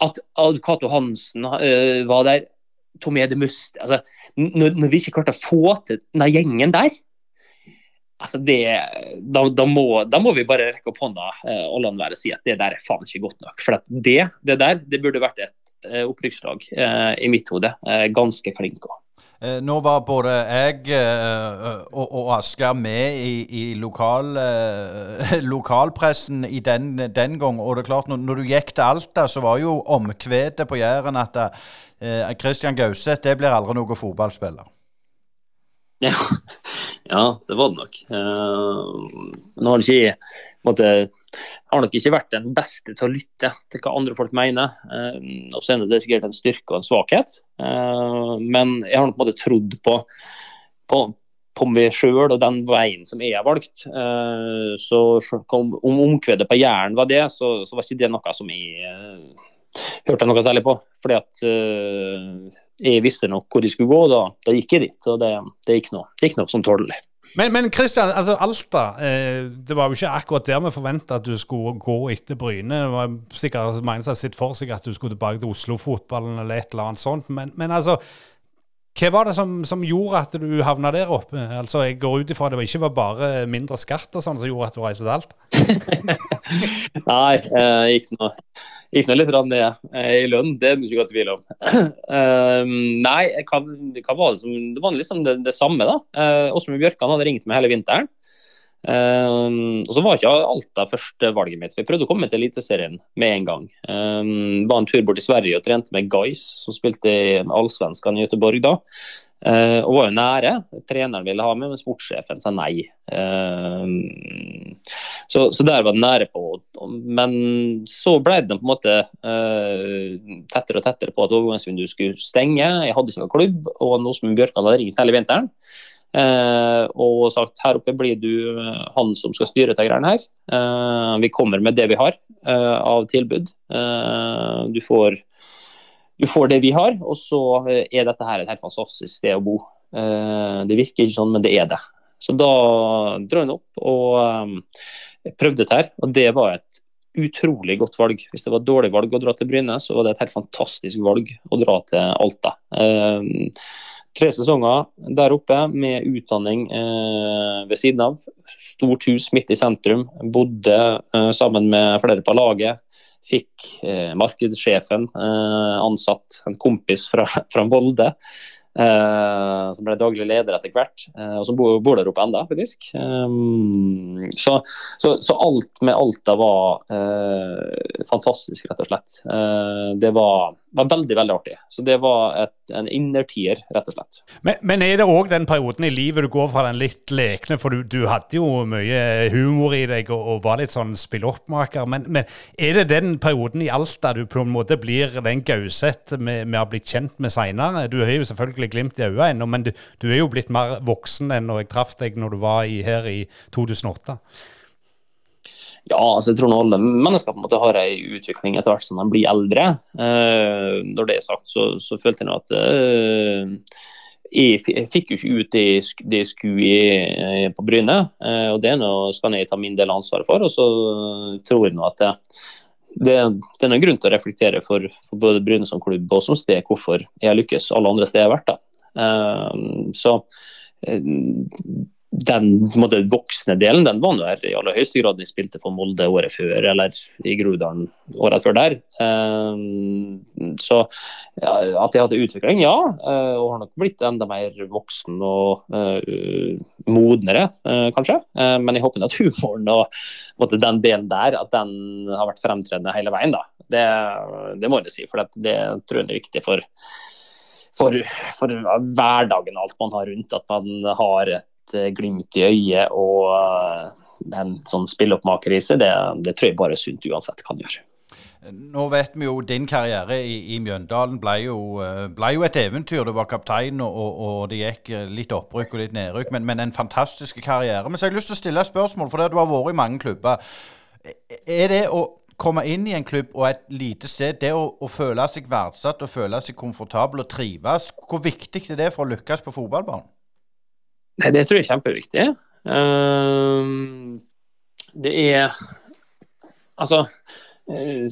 at, at Cato Hansen var der, Tomé de Must altså, når, vi ikke klarte å få til den gjengen der, altså det, da, da, må, da, må, vi bare rekke opp hånda eh, og la den være og si at det der er faen ikke godt nok. For det, det der det burde vært et eh, opprykkslag eh, i mitt hode. Eh, ganske klinka.
Eh, nå var både jeg eh, og, og Asgeir med i, i lokal, lokalpressen i den, den gang. Og det er klart, når, når, du gikk til Alta, så var jo omkvedet på Jæren at Christian Gauseth det blir aldri noen fotballspiller.
Ja, Ja, det var det nok. Nå har ikke måtte, har nok ikke vært den beste til å lytte til hva andre folk mener. Uh, og så er det sikkert en styrke og en svakhet. Uh, men jeg har nok på måte trodd på, på, på meg sjøl og den veien som jeg har valgt. Uh, så om omkvedet på Jæren var det, så, så, var ikke det noe som jeg hørte jeg noe særlig på. Fordi at jeg visste nok hvor de skulle gå, og da, da gikk jeg dit. Og det, det gikk noe som tålelig.
Men, men Christian, altså Alta, eh, det var jo ikke akkurat der vi forventa at du skulle gå etter Bryne. Det var sikkert mange som har sett for seg at du skulle tilbake til Oslo-fotballen eller et eller annet sånt. Men, men altså, hva var det som, som, gjorde at du havna der oppe? Altså, Jeg går ut ifra at det ikke var bare mindre skatt og sånn som gjorde at du reiste til alt?
Nei, jeg gikk nå, gikk nå litt ned eh, i lønn, det er det ikke tvil om. Um, nei, hva, hva, var det som Det var liksom det, det samme, da. Uh, Åsmund Bjørkan hadde ringt meg hele vinteren. Um, og så var ikke Alta førstevalget mitt, for jeg prøvde å komme til Eliteserien med en gang. Um, var en tur bort til Sverige og trente med Guys, som spilte i Allsvenskan i Göteborg da. Uh, og var jo nære. Treneren ville ha med, men sportssjefen sa nei. Uh, så, så, der var det nære på. Men så ble det på en måte uh, tettere og tettere på at overgangsvinduet skulle stenge. Jeg hadde ikke noen klubb, og nå som Bjørkan hadde ringt hele vinteren. Eh, og sagt her oppe blir du eh, han som skal styre dette greiene her. Eh, vi kommer med det vi har av tilbud. Du får, du, får, det vi har, og så er dette her et helt fantastisk sted å bo. Det virker ikke sånn, men det er det. Så da dro jeg opp og prøvde dette her, og det var et utrolig godt valg. Hvis det var et dårlig valg å dra til Bryne, så var det et helt fantastisk valg å dra til Alta. Tre sesonger der oppe med utdanning eh, ved siden av. Stort hus midt i sentrum. Bodde eh, sammen med flere på laget. Fikk eh, markedssjefen eh, ansatt, en kompis fra, fra Volde. Uh, som ble daglig leder etter hvert, uh, og som bor, bor, der oppe enda, faktisk. Um, så, så, så, alt med Alta var fantastisk, rett og slett. det var, var, veldig, veldig artig. Så det var et, en innertier, rett og slett.
Men, men er det òg den perioden i livet du går fra den litt lekne, for du, du hadde jo mye humor i deg og, og var litt sånn spilloppmaker, men, men, er det den perioden i Alta du på en måte blir den Gauseth vi har blitt kjent med seinere? Du har jo selvfølgelig glimt i øynene ennå, men du, du, er jo blitt mer voksen enn når jeg traff deg når du var i, her i 2008.
Ja, altså jeg tror alle mennesker på en måte har en utvikling etter hvert som de blir eldre. Eh, når det er sagt, så, så følte jeg nå at eh, jeg fikk jo ikke ut det, jeg skulle i på Bryne. Eh, og Det nå skal jeg ta min del av ansvaret for. og Så tror jeg nå at det, det, det er noen grunn til å reflektere for, for både Bryne som klubb og som sted hvorfor jeg har lykkes alle andre steder jeg har vært. da. Så den måte, voksne delen den var der i aller høyeste grad vi spilte for Molde året før, eller i Groruddalen året før der. Um, så ja, at jeg hadde utvikling, ja. Uh, og har nok blitt enda mer voksen og uh, modnere, kanskje. men jeg håper at humoren og måte, den delen der at den har vært fremtredende hele veien. da. Det, det må jeg si, for det, det tror jeg er viktig for for, for hverdagen og alt man har rundt. At man har et Eh, glimt i øyet og eh, en sånn spilleoppmakerise, det, det tror jeg bare sunt uansett kan gjøre.
Nå vet vi jo din karriere i, i Mjøndalen ble jo, eh, ble jo, et eventyr. Du var kaptein, og, og, det gikk litt opprykk og litt nedrykk, men, men, en fantastisk karriere. Men så har jeg lyst til å stille et spørsmål, for det du har vært i mange klubber. Er det å komme inn i en klubb og et lite sted, det å, å føle seg verdsatt og føle seg komfortabel og trives, hvor viktig er det for å lykkes på fotballbanen?
Nei, det tror jeg er kjempeviktig. Uh, det er Altså uh,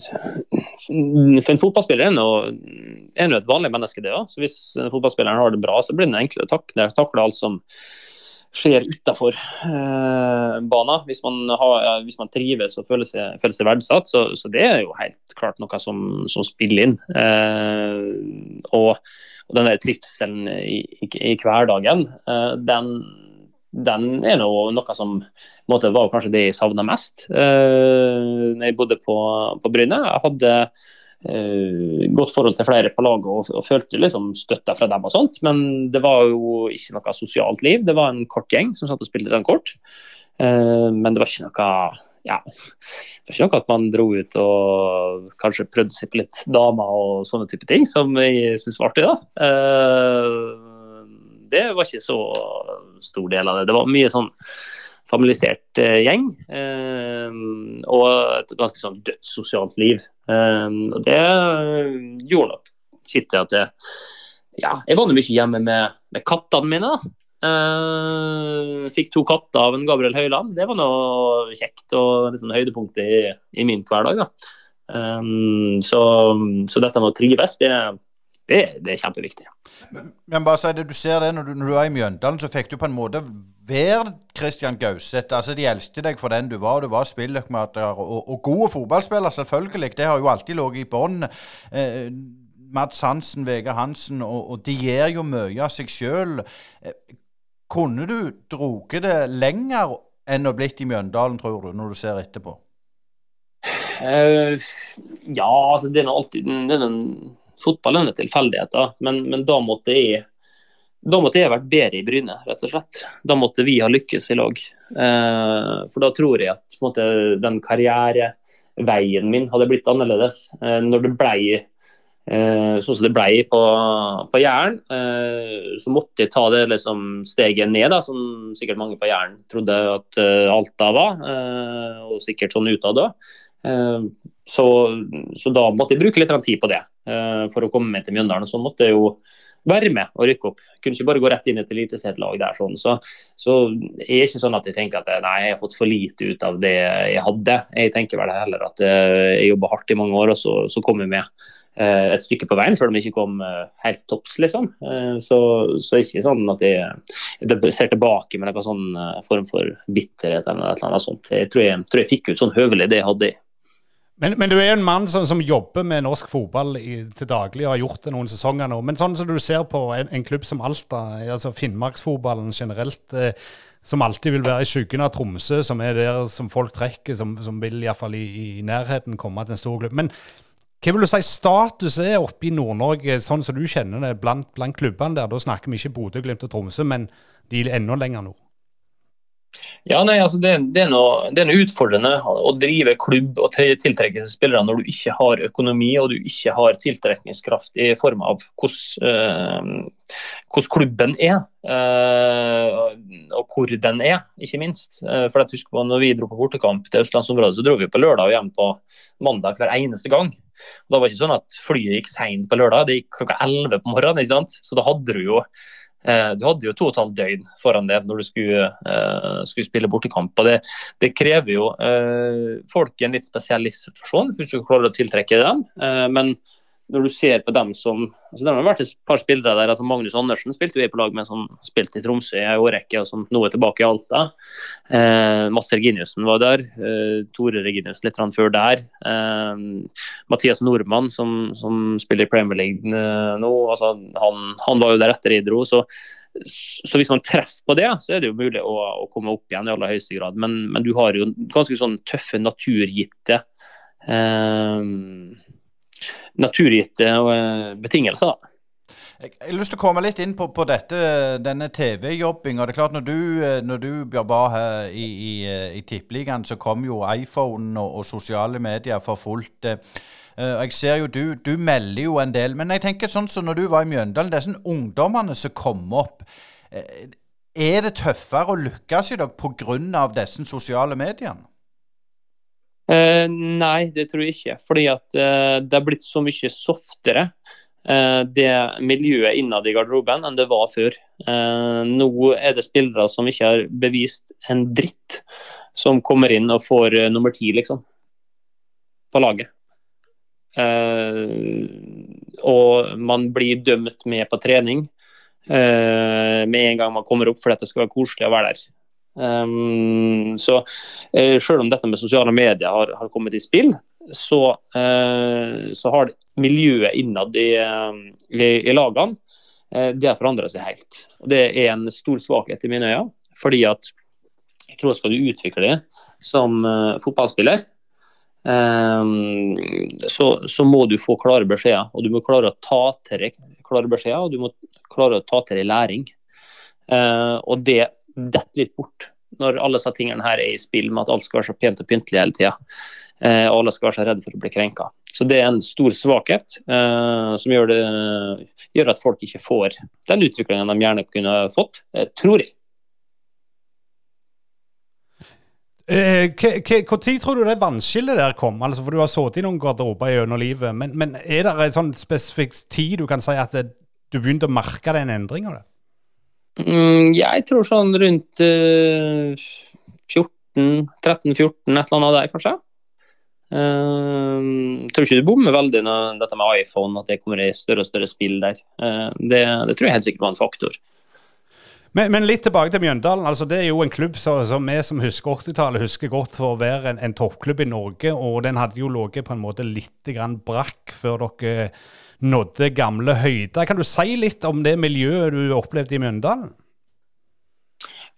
For en fotballspiller er det noe et vanlig menneske, det òg. Hvis fotballspilleren har det bra, så blir det enklere å takle, takle alt som skjer utafor eh, banen. Hvis man, hvis man, trives og føler seg, føler seg verdsatt, så, så, det er jo helt klart noe som, som spiller inn. Eh, og og den der trivselen i, i, i hverdagen, eh, den, den, er noe, noe som måte, var kanskje det jeg savna mest eh, når jeg bodde på, på Bryne. Jeg hadde godt forhold til flere på laget og, og følte liksom støtta fra dem og sånt. Men det var jo ikke noe sosialt liv. Det var en kort gjeng som satt og spilte den kort. men det var ikke noe ja, det var ikke noe at man dro ut og kanskje prøvde seg på litt damer og sånne type ting, som jeg syns var artig. da. Uh, det var ikke så stor del av det. Det var mye sånn familisert eh, gjeng. Eh, og et ganske sånn dødssosialt sosialt liv. og det gjorde nok sitt til at jeg, ja, jeg var mye hjemme med, med kattene mine. da. Uh, fikk to katter av en Gabriel Høyland. Det var noe kjekt og liksom høydepunkt i, i, min hverdag. Um, så, så, dette med å trives, det, det, det er kjempeviktig.
Men, men, bare si det, du ser det når du, når du er i Mjøndalen, så fikk du på en måte være Christian Gauseth. Altså, de elsket deg for den du var. og Du var spilløkomater og, og gode fotballspiller, selvfølgelig. Det har jo alltid ligget i bånn. Eh, Mads Hansen, Vegard Hansen, og, og, de gjør jo mye av seg sjøl. Kunne du droget det lenger enn å blitt i Mjøndalen, tror du, når du ser etterpå?
Uh, ja, altså det er alltid det er en, Fotball er tilfeldigheter, men, men da måtte jeg da måtte jeg vært bedre i Bryne, rett og slett. Da måtte vi ha lykkes i lag. Eh, for da tror jeg at måte, den karriereveien min hadde blitt annerledes. Eh, når det ble Eh, sånn som det ble på, på Jæren, eh, så måtte jeg ta det liksom steget ned, da, som sikkert mange på Jæren trodde at eh, Alta var, eh, og sikkert sånn utad òg. Eh, så, så, da måtte jeg bruke litt tid på det eh, for å komme meg til Mjøndalen. Så måtte jeg jo være med og rykke opp. Kunne ikke bare gå rett inn i et eliteserielag der. sånn. Så, så jeg er ikke sånn at jeg tenker at nei, jeg har fått for lite ut av det jeg hadde. Jeg tenker vel heller at jeg jobba hardt i mange år, og så, så kom jeg med. Eh, et stykke på veien, selv om jeg ikke kom eh, helt topps. Liksom. Eh, så, så ikke sånn at jeg, jeg ser tilbake med noen sånn form for bitterhet eller noe sånt. Jeg tror jeg, tror jeg fikk ut sånn høvelig det jeg hadde.
Men, men, du er jo en mann som, som jobber med norsk fotball i, til daglig og har gjort det noen sesonger nå. Men sånn som du ser på en, en klubb som Alta, altså Finnmarksfotballen generelt, eh, som alltid vil være i skyggen av Tromsø, som er der som folk trekker, som, som vil iallfall i, i nærheten komme til en stor klubb. Men hva vil du si status er oppe i Nord-Norge, sånn som du kjenner det blant, blant klubbene der? Da snakker vi ikke Bodø, Glimt og Tromsø, men de er enda lenger nord.
Ja, nei, altså det, det, er noe, det, er noe, utfordrende å drive klubb og tiltrekke seg spillere når du ikke har økonomi og du ikke har tiltrekningskraft i form av hvordan, hvordan klubben er. Uh, og hvor den er, ikke minst. Uh, for jeg husker på når vi dro på bortekamp til østlandsområdet, så dro vi på lørdag og hjem på mandag hver eneste gang. Og da var det ikke sånn at flyet gikk seint på lørdag, det gikk klokka 11 på morgenen. ikke sant? Så da hadde du jo Eh, du hadde jo to og et halvt døgn foran det når du skulle, uh, skulle spille bortekamp. og det, det krever jo uh, folk i en litt spesiell livssituasjon hvis du klarer å tiltrekke dem. Men når du ser på dem som altså Det har vært et par spillere der. altså Magnus Andersen spilte vi på lag med, som spilte i Tromsø i en årrekke, og som nå er tilbake i Alta. Eh, Mats Reginiussen var der. Eh, Tore Reginiussen litt før der. Eh, Mathias Nordmann, som, som, spiller i Premier League eh, nå, altså han, han, var jo der etter jeg dro. Så, så hvis man treffer på det, så er det jo mulig å, å komme opp igjen i aller høyeste grad. Men, men du har jo ganske sånn tøffe naturgitte eh, naturgitte eh, betingelser.
Jeg har lyst til å komme litt inn på, på dette, denne TV-jobbinga. Det er klart, når du, eh, når du var her i, i, eh, i Tippeligaen, så kom jo iPhone og, og, sosiale medier for fullt. Jeg ser jo du, du melder jo en del. Men jeg tenker sånn som når du var i Mjøndalen, disse ungdommene som kom opp. Er det tøffere å lykkes i dag pga. disse sosiale mediene?
Uh, nei, det tror jeg ikke. Fordi at eh, det har blitt så mye softere, eh, det miljøet innad i garderoben, enn det var før. nå er det spillere som ikke har bevist en dritt, som kommer inn og får nummer ti, liksom. På laget. og man blir dømt med på trening med en gang man kommer opp, fordi det skal være koselig å være der. Um, så uh, selv om dette med sosiale medier har, har kommet i spill, så, uh, så har miljøet innad i, uh, i, i lagene det har forandra seg helt. Og Det er en stor svakhet i mine øyne. fordi at jeg tror skal du utvikle deg som fotballspiller, Um, så, så må du få klare beskjeder. Og du må klare å ta til deg klare beskjeder, og du må klare å ta til deg læring. Uh, og det detter litt bort når alle disse tingene her er i spill med at alt skal være så pent og pyntelig hele tida. Eh, og alle skal være så redde for å bli krenka. Så det er en stor svakhet eh, som gjør, det, gjør, at folk ikke får den utviklingen de gjerne kunne fått, eh, tror jeg.
Eh, Når tror du det vannskillet der kom? Altså, for Du har sittet i noen garderober gjennom livet. Men, men, er det en sånn spesifikk tid du kan si at det, du begynte å merke den endringa?
Mm, jeg tror sånn rundt uh, 14, 13-14, et eller annet der, kanskje. Uh, tror ikke du bommer veldig når dette med iPhone, at det kommer i større og større spill der. Uh, det, det, tror jeg helt sikkert var en faktor.
Men, men, litt tilbake til Mjøndalen. altså Det er jo en klubb som, som vi som husker 80-tallet, husker godt for å være en, en, toppklubb i Norge. Og den hadde jo ligget på en måte litt grann brakk før dere nådde gamle høyder. Kan du si litt om det miljøet du opplevde i Mjøndalen?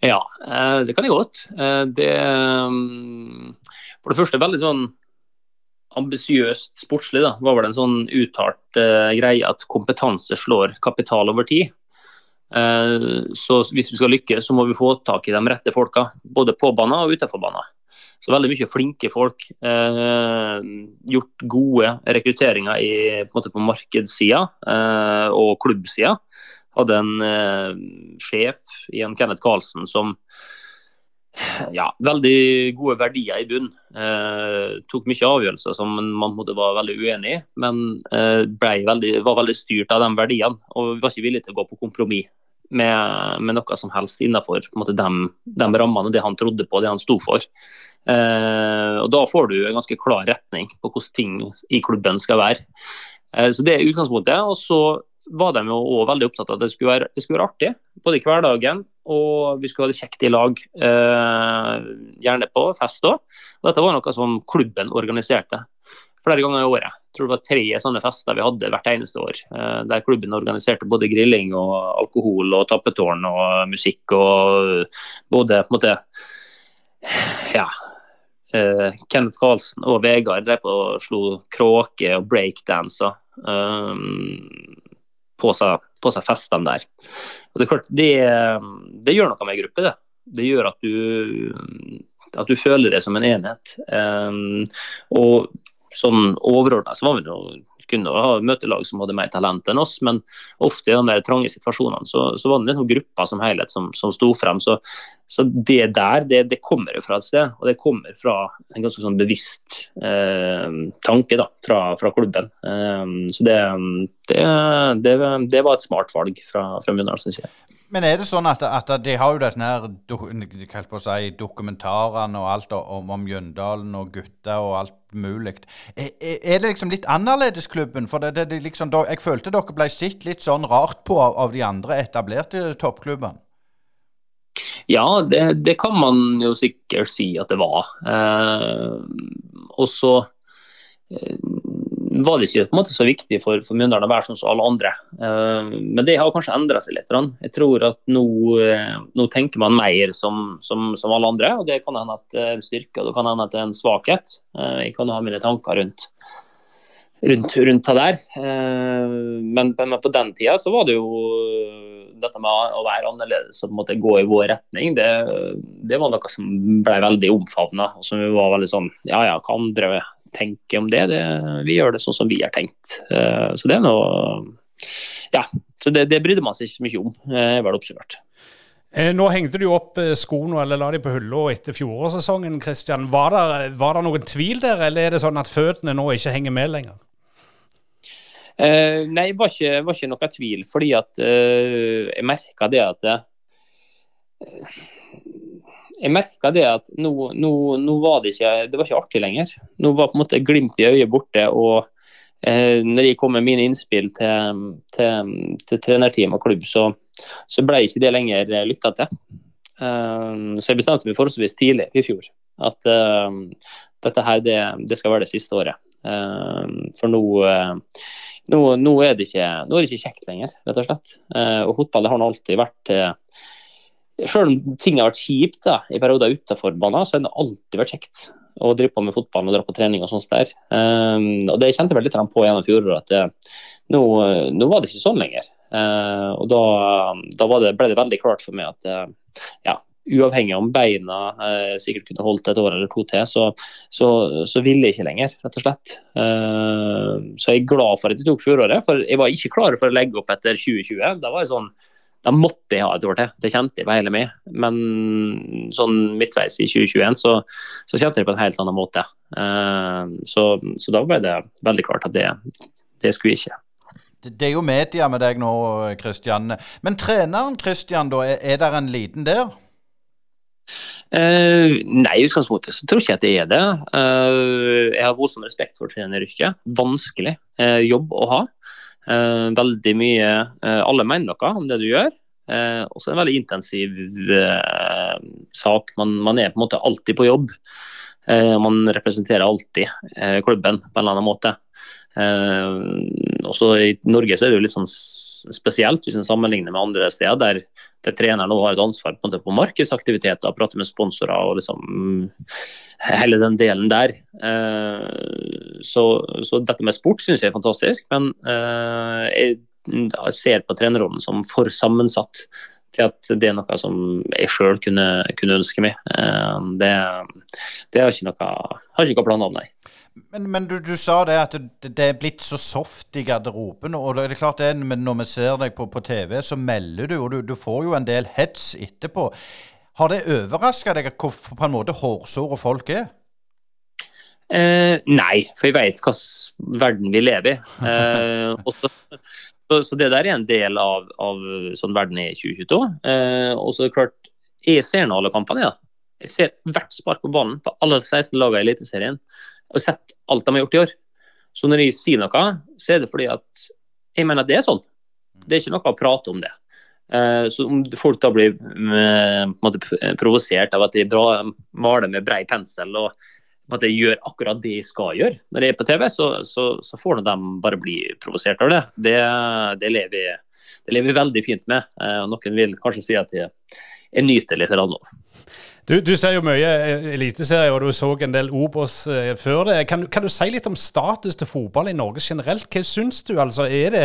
Ja, eh, det kan jeg godt. Eh, det mm, For det første veldig sånn ambisiøst sportslig. da, var vel en sånn uttalt greie at kompetanse slår kapital over tid. Så hvis vi skal lykkes, så må vi få tak i de rette folka. Både på banen og utenfor banen. Så veldig mye flinke folk. Eh, gjort gode rekrutteringer i, på, måte, på markedssida eh, og klubbsida. Hadde en eh, sjef i en Kenneth Karlsen som ja, veldig gode verdier i bunn. Eh, tok mye avgjørelser som man måtte være veldig uenig i, men eh, veldig, var veldig styrt av de verdiene. Og var ikke villige til å gå på kompromiss med, med noe som helst innenfor de, de rammene, det han trodde på, det han sto for. Eh, og Da får du en ganske klar retning på hvordan ting i klubben skal være. Eh, så Det er utgangspunktet. og så var de jo også veldig opptatt av at det skulle, være, det skulle være artig, både i hverdagen og vi skulle ha det kjekt i lag. Eh, gjerne på fest òg. Dette var noe som klubben organiserte flere ganger i året. Jeg tror det var tre sånne fester vi hadde hvert eneste år. Eh, der klubben organiserte både grilling og alkohol og tappetårn og musikk og både på en måte ja, uh, Kenneth Karlsen og Vegard drev på og slo kråke og breakdanser um, på seg, på seg festene der. Og Det er klart, det, det, gjør noe med gruppe. Det. det gjør at du, at du føler det som en enhet. Um, og sånn overordna så var vi noe kunne ha møtelag som hadde mer talent enn oss, men ofte i de der trange situasjonene så, så var det liksom gruppa som helhet som, som sto frem. Så, så det der, det, det, kommer fra et sted, og det kommer fra en ganske sånn bevisst eh, tanke da, fra, fra klubben. Eh, så det, det, det, var et smart valg fra, fra Mjøndalens side.
Men er det sånn at, at de har jo disse her på å si, dokumentarene og alt om, om Mjøndalen og gutter og alt mulig. Er, er, det liksom litt annerledes klubben? For det, det, liksom, jeg følte dere ble sett litt sånn rart på av de andre etablerte toppklubbene.
Ja, det, det, kan man jo sikkert si at det var. Eh, og så eh, var det ikke på en måte så viktig for, for Mjøndalen å være sånn som alle andre. Uh, men det har kanskje endra seg litt. Jeg tror at nå, uh, nå tenker man mer som, som, som, alle andre, og det kan hende at det er en styrke og det kan hende at det er en svakhet. Uh, jeg kan ha mine tanker rundt, rundt, rundt det der. Men, men, på den tida så var det jo dette med å være annerledes og måtte gå i vår retning, det, det var noe som ble veldig omfavna. Som var veldig sånn Ja ja, hva andre tenker om det. det. Vi gjør det sånn som vi har tenkt. Uh, så det er noe Ja. Så det, det brydde man seg ikke så mye om, er vel oppsummert.
Eh, nå hengte du opp skoene eller la de på hylla etter fjorårssesongen. Christian. Var det, var det noen tvil der, eller er det sånn at føttene nå ikke henger med lenger?
Uh, nei, det var var ikke noe tvil, fordi at uh, jeg merka det at uh, jeg merka det at nå, nå, nå, var det ikke det var ikke artig lenger. Nå var på en måte glimt i øyet borte. og eh, når jeg kom med mine innspill til, til, til trenerteam og klubb, så, så, ble ikke det lenger lytta til. Eh, så jeg bestemte meg forholdsvis tidlig i fjor at eh, dette her det, det, skal være det siste året. Uh, for nå, nå, nå, er det ikke, nå er det ikke kjekt lenger, rett og slett. og fotball har alltid vært selv om ting har vært kjipt da, i perioder utenfor banen, så har det alltid vært kjekt. å drive på med fotball og dra på trening og sånt der. Um, og det kjente jeg vel litt på gjennom fjoråret, at det, nå, nå, var det ikke sånn lenger. Uh, og da, da det, ble det veldig klart for meg at uh, ja, uavhengig om beina uh, sikkert kunne holdt et år eller to til, så, så, så ville jeg ikke lenger, rett og slett. så jeg er glad for at jeg tok fjoråret, for jeg var ikke klar for å legge opp etter 2020. Da var jeg sånn da måtte jeg ha et år til. Det kjente jeg på hele meg. Men sånn midtveis i 2021 så, så kjente jeg det på en helt annen måte. Uh, så, så, da ble det veldig klart at det, det skulle jeg ikke.
Det, det er jo media med deg nå, Kristian. Men treneren Kristian, da, er, er det en liten der?
Uh, nei, i utgangspunktet så tror jeg ikke at det er det. Uh, jeg har voldsom respekt for treneryrket. Vanskelig uh, jobb å ha. Eh, veldig mye eh, Alle mener noe om det du gjør. Eh, og så det en veldig intensiv sak. Man, man, er på en måte alltid på jobb. man representerer alltid klubben på en eller annen måte. Også I Norge så er det jo litt sånn spesielt hvis en sammenligner med andre steder, der, der treneren har et ansvar på, på markedsaktiviteter, prate med sponsorer og liksom hele den delen der. Eh, så, så, dette med sport syns jeg er fantastisk, men eh, jeg ser på trenerrollen som for sammensatt til at det er noe som jeg sjøl kunne, kunne, ønske meg. Eh, det, det har ikke noe, har ikke noe planer om, nei.
Men, men du, du, sa det at det, det, er blitt så soft i garderoben. og det er klart det, men Når vi ser deg på, på TV, så melder du, og du, du, får jo en del hets etterpå. Har det overraska deg hvor på en måte hårsåre folk er?
Eh, nei, for jeg vet hvilken verden vi lever i. Eh, så, så, det der er en del av, av sånn verden er i 2022. Eh, og så er det klart, jeg ser nå alle kampene. Ja. Jeg ser hvert spark på ballen på alle 16 lagene i Eliteserien og sett alt de har gjort i år. Så når jeg sier noe, så er det fordi at jeg mener at det er sånn. Det er ikke noe å prate om det. Eh, så om folk da blir eh, provosert av at de maler med brei pensel og at de gjør akkurat det de skal gjøre når de er på TV, så, så, så får de bare bli provosert av det. Det, det, lever, det lever veldig fint med. Eh, og Noen vil kanskje si at jeg, jeg nyter litt nå.
Du, du ser jo mye eh, eliteserie, og du så en del Obos uh, før det. Kan, kan, du si litt om status til fotball i Norge generelt? Hva syns du? Altså, er det,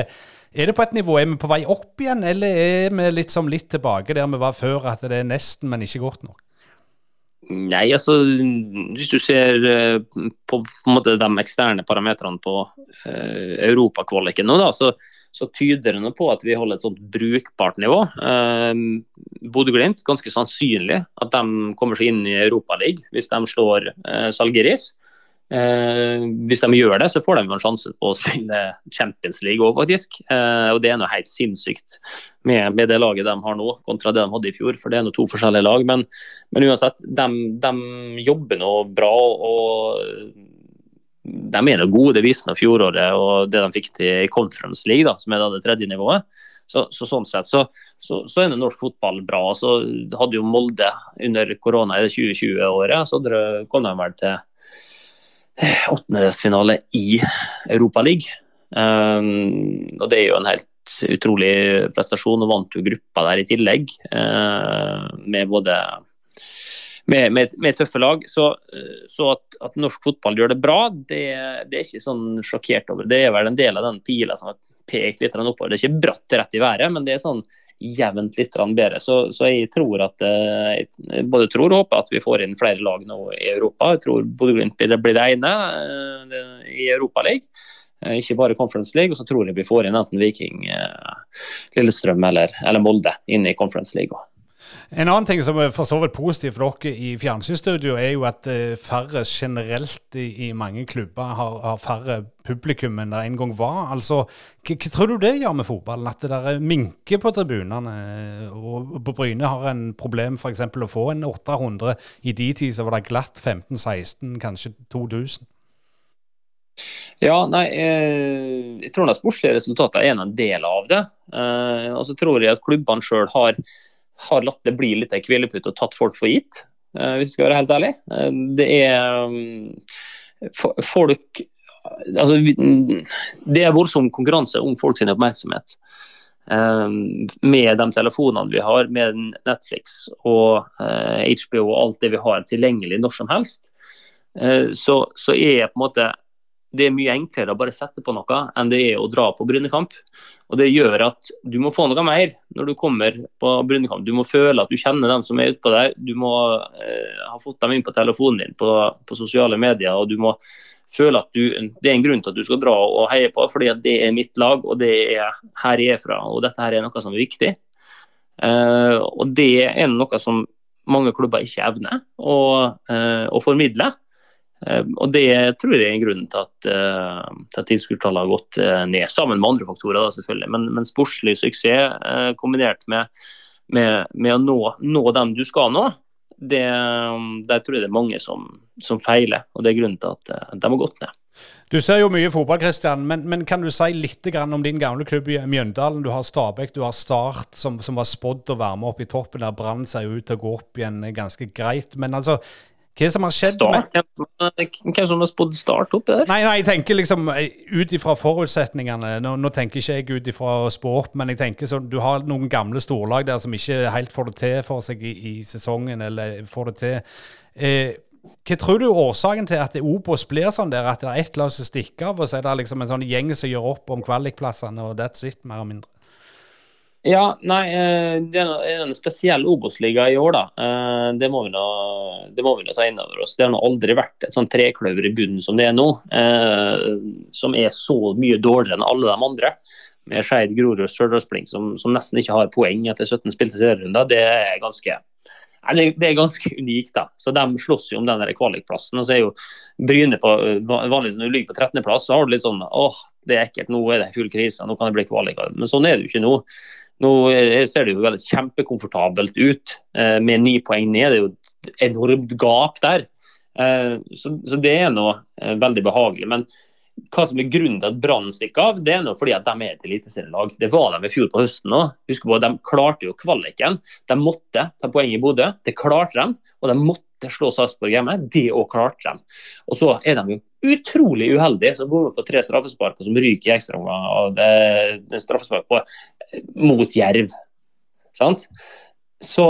er det på et nivå, er vi på vei opp igjen, eller er vi litt, som litt tilbake der vi var før, at det er nesten, men ikke godt nok?
Nei, altså hvis du ser uh, på, på de eksterne parametrene på uh, europakvaliken nå, da, så så tyder det på at vi holder et sånt brukbart nivå. Eh, Bodø-Glimt, ganske sannsynlig at de kommer seg inn i Europaligaen hvis de slår eh, Salgeris. Eh, hvis de gjør det, så får de en sjanse på å spille Champions League òg, faktisk. Eh, og det er noe helt sinnssykt med, med, det laget de har nå, kontra det de hadde i fjor. For det er noe to forskjellige lag. Men, men uansett, de, de jobber nå bra. og de er nå gode. Det viste fjoråret og det de fikk til i Conference League, da, som er da det tredje nivået. Så, så Sånn sett så, så, så, er norsk fotball bra. Så hadde jo Molde under korona i det 2020-året, så kom de vel til åttendedelsfinale i Europaligaen. Um, og det er jo en helt utrolig prestasjon, og vant jo gruppa der i tillegg. Uh, med både med, med, med, tøffe lag. Så, så at, at, norsk fotball gjør det bra, det, det, er ikke sånn sjokkert over. Det er vel en del av den pila som har pekt litt oppover. Det er ikke bratt rett i været, men det er sånn jevnt litt bedre. Så, så, jeg tror at eh, jeg både tror og håper at vi får inn flere lag nå i Europa. Jeg tror Bodø-Glimt blir det ene eh, i Europaligaen eh, ikke bare Conference League. Og så tror jeg vi får inn enten Viking, Lillestrøm eller, eller Molde inn i Conference League.
En annen ting som er for så vidt positivt for dere i fjernsynsstudio, er jo at eh, færre generelt i, i mange klubber har, har, færre publikum enn det en gang var. Altså, hva, tror du det gjør med fotballen? At det der minker på tribunene? Og på Bryne har en problem f.eks. å få en 800. I de tid så var det glatt 15-16, kanskje 2000.
Ja, nei, eh, jeg tror at sportslige resultater er en del av det. Eh, og så tror jeg at klubbene sjøl har har latt det bli litt ei hvilepute og tatt folk for gitt, eh, hvis vi skal være helt ærlig. Eh, det er mm, folk Altså, det er voldsom konkurranse om folks oppmerksomhet. Eh, med de telefonene vi har, med Netflix og HBO og alt det vi har tilgjengelig når som helst, så, så er på en måte det er mye enklere å bare sette på noe enn det er å dra på Brynekamp. Og Det gjør at du må få noe mer når du kommer på Brynekamp. Du må føle at du kjenner dem som er utpå der. Du må eh, ha fått dem inn på telefonen din på, på, sosiale medier. og du må føle at du, Det er en grunn til at du skal dra og heie på, fordi at det er mitt lag og det er her jeg er fra. og Dette her er noe som er viktig. Eh, og Det er noe som mange klubber ikke evner å, eh, å formidle. Ehm, og Det tror jeg er grunnen til at, uh, at tilskuertallet har gått uh, ned, sammen med andre faktorer. da selvfølgelig. Men, men sportslig suksess kombinert med, med, med å nå, nå, dem du skal nå, det, der tror jeg det er mange som, som feiler. og Det er grunnen til at de har gått ned.
Du ser jo mye fotball, Kristian, men, men kan du si litt om din gamle klubb i Mjøndalen? Du har Stabæk, du har Start, som, som var spådd å være med opp i toppen. der Brann ser ut til å gå opp igjen ganske greit. Men altså, hva som har skjedd
start, med Hvem som har spådd start opp der?
Nei, nei, jeg tenker liksom eh, ut ifra forutsetningene. Nå, nå, tenker ikke jeg ut ifra opp, men jeg tenker sånn, du har noen gamle storlag der som ikke helt får det til for seg i, i sesongen, eller får det til. Eh, hva tror du er årsaken til at Obos blir sånn der, at det er ett lag som stikker av, og så er det liksom en sånn gjeng som gjør opp om kvalikplassene, og that's it, mer og mindre?
Ja, nei, eh, Det er en spesiell Obos-liga i år, da. Eh, det må, vi nå, må vi nå ta inn over oss. Det har nå aldri vært et sånn trekløver i bunnen som det er nå. Eh, som er så mye dårligere enn alle de andre. Med Skeid, Grorud og Stjørdalsblink som, som, nesten ikke har poeng etter 17 spilte serierunder. Det er ganske Nei, det, det, er ganske unikt. da. Så De slåss jo om den kvalikplassen. og så er jo Bryne på vanligvis Når du ligger på 13.-plass, så har du litt sånn åh, det er ekkelt, nå er det full krise, nå kan det bli kvalik. Men sånn er det jo ikke nå. Nå ser det jo veldig kjempekomfortabelt ut eh, med ni poeng ned. Det er jo et enormt gap der. Eh, så, så, det er nå eh, veldig behagelig. Men hva som er grunnen til at Brann stikker av, det er nå fordi at de er et eliteserielag. Det var de i fjor på høsten òg. Husk på, De klarte jo kvaliken. De måtte ta poeng i Bodø. Det klarte de. Og de måtte slå Sarpsborg hjemme. Det òg klarte de. Og så er de jo utrolig uheldige som går på tre straffespark og som ryker i ekstraomganger av straffespark på mot Jerv. Sant? Så,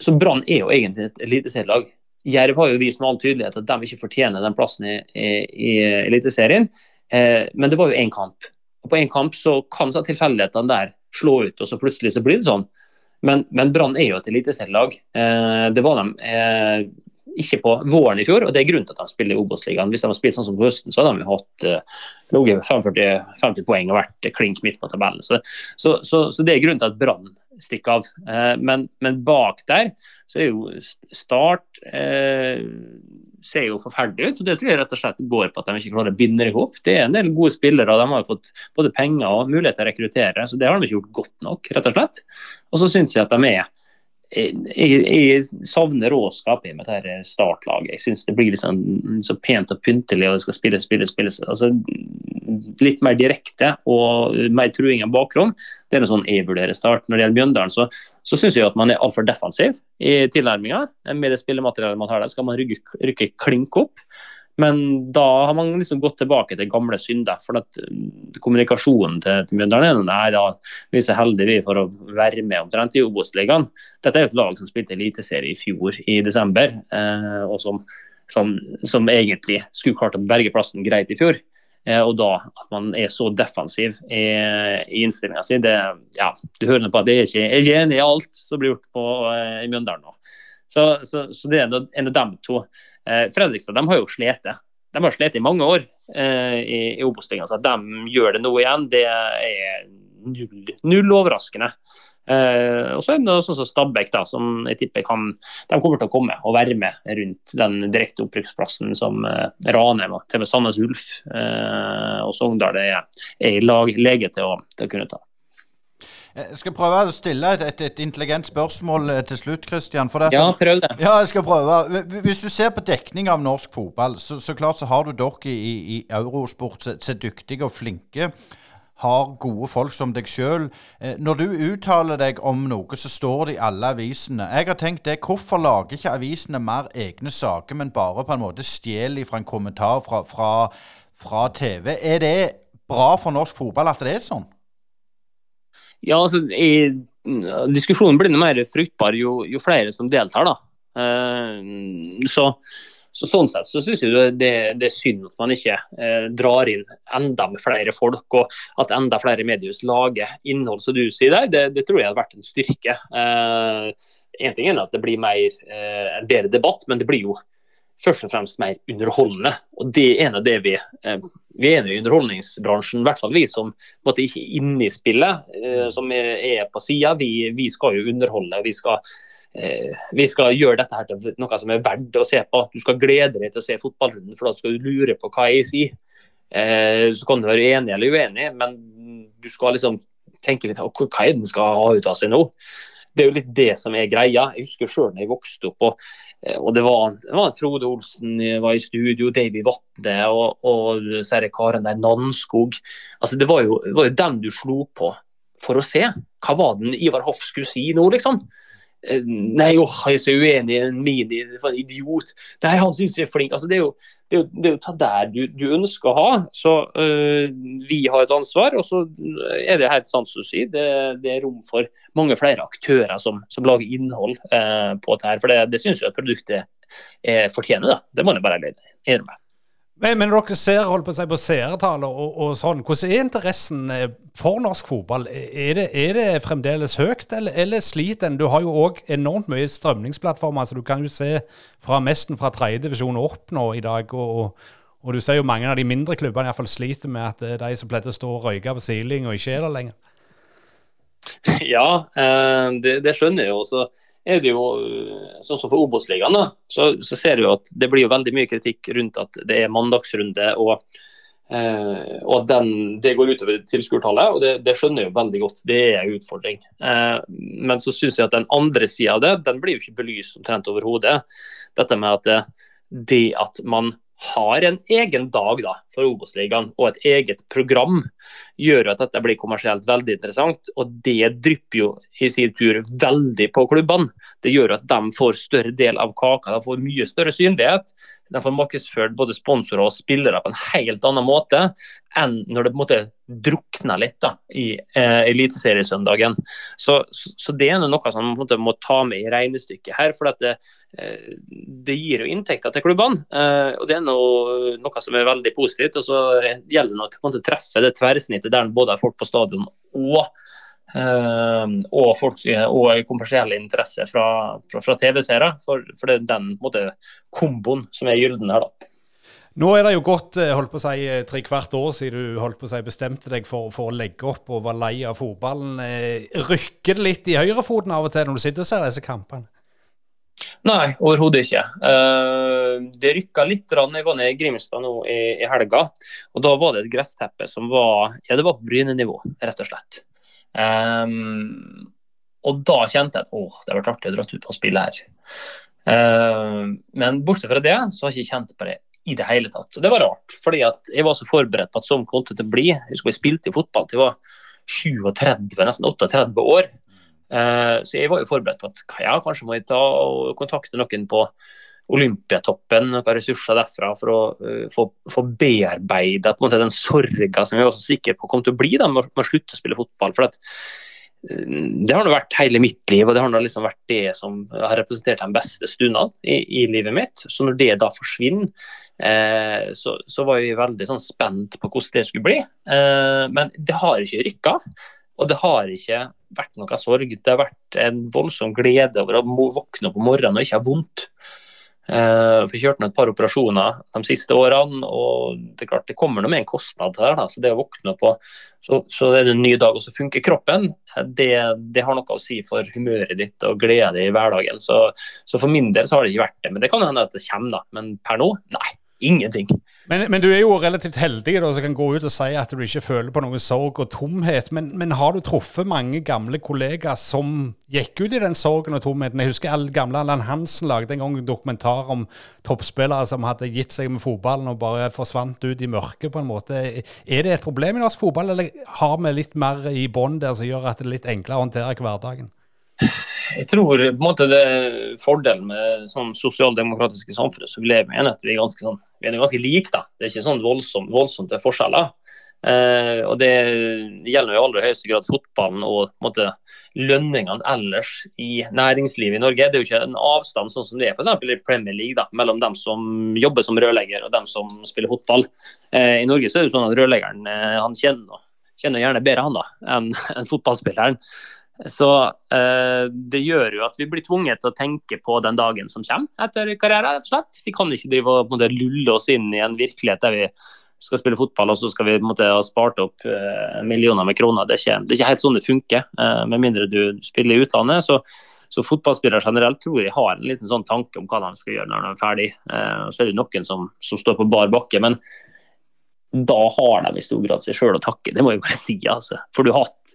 så Brann er jo egentlig et eliteserielag. Jerv har jo vist med all tydelighet at de ikke fortjener den plassen i, i, i Eliteserien. Eh, men det var jo én kamp. Og På én kamp så kan så tilfeldighetene der slå ut, og så plutselig så blir det sånn. Men, men Brann er jo et eliteserielag. Eh, det var de eh, ikke på våren i fjor, og det er grunnen til at de spiller i Obos-ligaen. Hvis de har spilt sånn som på høsten, så hadde de hatt uh, ligget 50 poeng og vært klink midt på tabellen. Så, så, så, så, det er grunnen til at Brann stikker av. Uh, men, men, bak der så er jo Start uh, ser jo forferdelig ut. og Det tror jeg rett og slett går på at de ikke klarer å binde det opp. Det er en del gode spillere, og de har jo fått både penger og mulighet til å rekruttere. Så det har de ikke gjort godt nok, rett og slett. Og så syns jeg at de er jeg, jeg, savner råskap i med dette startlaget. Jeg syns det blir litt sånn, så pent og pyntelig, og det skal spilles, spilles, spilles. Altså, litt mer direkte og mer truing av bakrom. Det er noe sånn jeg vurderer start. Når det gjelder Mjøndalen, så, så syns jeg at man er altfor defensiv i tilnærminga. Med det spillematerialet man har der, skal man rykke, rykke klink opp. Men da har man liksom gått tilbake til gamle synder. For at mm, kommunikasjonen til, til Mjøndalen er da vi er så heldige vi for å være med omtrent i Obos-ligaen. Dette er jo et lag som spilte eliteserie i fjor i desember, eh, og som, som, som, egentlig skulle klart å berge plassen greit i fjor. Eh, og da at man er så defensiv i, i innstillinga si, det, ja, du hører på at jeg er ikke, jeg er enig i alt som blir gjort på, eh, i Mjøndalen nå. Så, så, så det er en av dem to. Eh, Fredrikstad de har jo slitt. De har slitt i mange år eh, i, i Obos-ligaen, så at de gjør det nå igjen, det er null, null overraskende. Eh, og så er det sånn som Stabæk, da, som jeg tipper kan, de kommer til å komme og være med rundt den direkte opprykksplassen som eh, Ranheim og TV Sandnes Ulf eh, og Sogndal er i lag, lege til å, til å kunne ta.
Jeg skal prøve å stille et, et, et intelligent spørsmål eh, til slutt, Christian.
ja, prøv det.
Ja, jeg skal prøve. Hvis du ser på dekning av norsk fotball, så, så klart så har du dere i, i Eurosport som dyktige og flinke. Har gode folk som deg sjøl. Eh, når du uttaler deg om noe, så står det i alle avisene. Jeg har tenkt det, Hvorfor lager ikke avisene mer egne saker, men bare på en måte stjeler fra en kommentar fra, fra, fra TV? Er det bra for norsk fotball at det er sånn?
Ja, altså, i, Diskusjonen blir mer fruktbar jo, jo, flere som deltar. da. Uh, så, så Sånn sett så syns jeg det, det, er synd at man ikke uh, drar inn enda med flere folk, og at enda flere mediehus lager innhold som du sier der. Det, det tror jeg hadde vært en styrke. Uh, en ting er at det blir mer, en bedre debatt, men det blir jo først og fremst mer underholdende. Og det er en av det vi eh, vi er i underholdningsbransjen, i hvert fall vi som måte, ikke er inne i spillet, eh, som er på sida. Vi, vi, skal jo underholde. Vi skal Eh, vi skal gjøre dette her til noe som er verdt å se på. Du skal glede deg til å se fotballrunden, for da skal du lure på hva jeg sier. Eh, så kan du være enig eller uenig, men du skal liksom tenke litt på hva er den skal ha ut av seg nå. Det er jo litt det som er greia. Jeg husker sjøl da jeg vokste opp, og, og det, var, det var Frode Olsen var i studio, Davy Vatne og, og disse karene der, Nannskog. Altså, det var, jo, det var jo dem du slo på for å se. Hva var den Ivar Hoff skulle si nå, liksom? Nei, åh, jeg er så uenig i en mini, for en idiot. Nei, han syns jeg er flink. Altså, det, er jo, det, er jo, det er jo der du, du, ønsker å ha. Så øh, vi har et ansvar. Og så er det helt sant som du sier, det, det, er rom for mange flere aktører som, som lager innhold øh, på dette. For det, det syns jeg at produktet er fortjener. da. Det må jeg bare innrømme.
Men, men dere ser holdt på å si på seertallet og, og, sånn. Hvordan er interessen eh, for norsk fotball? Er det, er det fremdeles høyt, eller, eller sliter en? Du har jo òg enormt mye strømningsplattformer. så Du kan jo se fra mesten fra tredjedivisjon opp nå i dag. og, og du ser jo mange av de mindre klubbene iallfall sliter med at det er de som pleide å stå og røyke på sidelinja, ikke er der lenger.
Ja, eh, det, det skjønner jeg jo. også er det jo sånn som for Obos-ligaen, så, så, ser du at det blir jo veldig mye kritikk rundt at det er mandagsrunde. og eh, og den, Det går utover tilskuertallet, og det, det, skjønner jeg jo veldig godt. Det er en utfordring. Eh, men så syns jeg at den andre sida av det, den blir jo ikke belyst omtrent overhodet. Dette med at det, det at man har en egen dag da, for Obos-ligaen og et eget program, gjør at dette blir kommersielt veldig interessant. Og det drypper jo i sin tur veldig på klubbene. Det gjør at de får større del av kaka, de får mye større synlighet. De får markedsført både sponsorer og spillere på en helt annen måte enn når det på en måte drukner litt da, i eh, Eliteseriesøndagen. Så, så, det er noe som man på en måte må ta med i regnestykket her. for det, eh, det, gir jo inntekter til klubbene. Eh, og Det er noe, noe, som er veldig positivt. og Så gjelder det å treffe det tverrsnittet der både er folk på stadion og Uh, og, folk, og kommersielle interesser fra, fra, fra TV-seere. For, for, det er den måte, komboen som er gyllen her, da.
Nå er det jo gått eh, holdt på å si, eh, tre hvert år siden du holdt på å si, bestemte deg for, for, å legge opp og var lei av fotballen. Rykker det litt i høyrefoten av og til når du sitter og ser disse kampene?
Nei, overhodet ikke. Uh, det rykka litt. Jeg var nede i Grimstad nå i, helga. og Da var det et gressteppe som var ja, det var på Bryne-nivå, rett og slett. Um, og da kjente jeg at åh, det har vært artig å dra ut og spille her. Uh, men bortsett fra det, så har jeg ikke kjent på det i det hele tatt. Og det var rart, fordi jeg var så forberedt på at sånn kom det til å bli. Jeg husker jeg spilte i fotball til jeg var 37, nesten 38 år. Uh, så jeg var jo forberedt på at ja, kanskje må jeg ta og kontakte noen på Olympiatoppen, noen ressurser derfra for å uh, få, få bearbeida den sorga som jeg var så sikker på kom til å bli da, med, å slutte å spille fotball. for at uh, det har nå vært hele mitt liv, og det har liksom vært det som har representert de beste stundene i, i livet mitt. Så når det da forsvinner, eh, så, så, var jeg veldig sånn, spent på hvordan det skulle bli. Eh, men det har ikke rykka. Og det har ikke vært noe sorg. Det har vært en voldsom glede over å våkne opp om morgenen og ikke ha vondt. Uh, vi kjørte et par operasjoner de siste årene, og det er klart det kommer noe med en kostnad her. Da. Så det å våkne opp så, så er det en ny dag, og så funker kroppen, det, det, har noe å si for humøret ditt og glede i hverdagen. Så, så, for min del så har det ikke vært det. Men det kan hende at det kommer, da. Men per nå, nei. Ingenting.
Men, men, du er jo relativt heldig da, som kan gå ut og si at du ikke føler på noen sorg og tomhet. Men, men, har du truffet mange gamle kollegaer som gikk ut i den sorgen og tomheten? Jeg husker all gamle Allan Hansen lagde en gang en dokumentar om toppspillere som hadde gitt seg med fotballen og bare forsvant ut i mørket, på en måte. Er det et problem i norsk fotball, eller har vi litt mer i bånn der som gjør at det er litt enklere å håndtere hverdagen?
Jeg tror på en måte det er fordelen med sånn sosialdemokratiske samfunn som vi lever med, at vi er ganske, sånn, vi er ganske like. da. Det er ikke sånn voldsomt, voldsomt forskjeller. Eh, og Det gjelder jo i aller høyeste grad fotballen og måte, lønningene ellers i næringslivet i Norge. Det er jo ikke en avstand sånn som det er f.eks. i Premier League, da, mellom dem som jobber som rørlegger og dem som spiller fotball. Eh, I Norge så er det jo sånn at rørleggeren eh, han kjenner, kjenner gjerne bedre han da, enn en fotballspilleren. Så eh, det gjør jo at vi blir tvunget til å tenke på den dagen som kommer etter karrieren. rett og slett. Vi kan ikke drive og måte, lulle oss inn i en virkelighet der vi skal spille fotball og så skal vi måte, ha spart opp eh, millioner med kroner. Det er, ikke, det er, ikke, helt sånn det funker, eh, med mindre du spiller i utlandet. Så, så fotballspillere generelt tror jeg har en liten sånn tanke om hva de skal gjøre når de er ferdig. Eh, så er det noen som, som står på bar bakke. men da har de i stor grad seg sjøl å takke, det må jeg bare si. altså. For du har hatt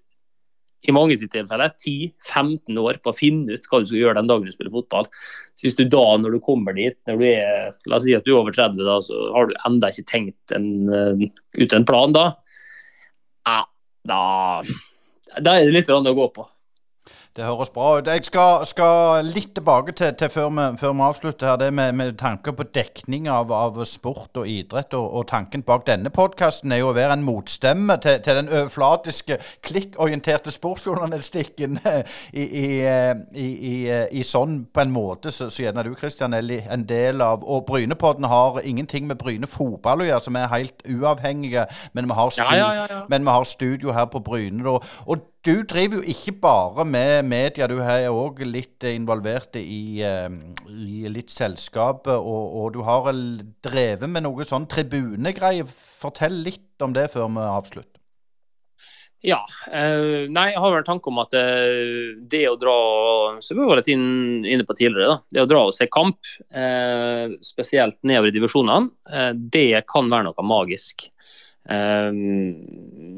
i mange sitt tilfeller 10-15 år på å finne ut hva du skal gjøre den dagen du spiller fotball. Så Hvis du da, når du kommer dit, når du er la oss si at du er over 30, da, så har du enda ikke tenkt en, uh, ut en plan da, ja, da, da er det litt å gå på.
Det høres bra ut. Jeg skal, skal litt tilbake til, til før, vi, før, vi, avslutter her, det med, med tanke på dekning av, av sport og idrett. Og, og tanken bak denne podkasten er jo å være en motstemme til, til den overflatiske, klikkorienterte sportsjournalistikken i, i, i, i, sånn på en måte så, så gjerne du, Kristian, er en del av. Og Brynepodden har ingenting med Bryne fotball å gjøre, som er helt uavhengige, men vi har, stu, ja, ja, ja, men vi har studio her på Bryne. Og, og du driver jo ikke bare med media, du er òg litt involvert i, eh, i litt selskap. Og, og, du har drevet med noe sånn tribunegreier. Fortell litt om det før vi avslutter.
Ja. Eh, nei, jeg har vel en tanke om at eh, det å dra som vi var litt inne på tidligere, da, det å dra og se kamp, spesielt nedover i divisjonene, det kan være noe magisk. Ehm,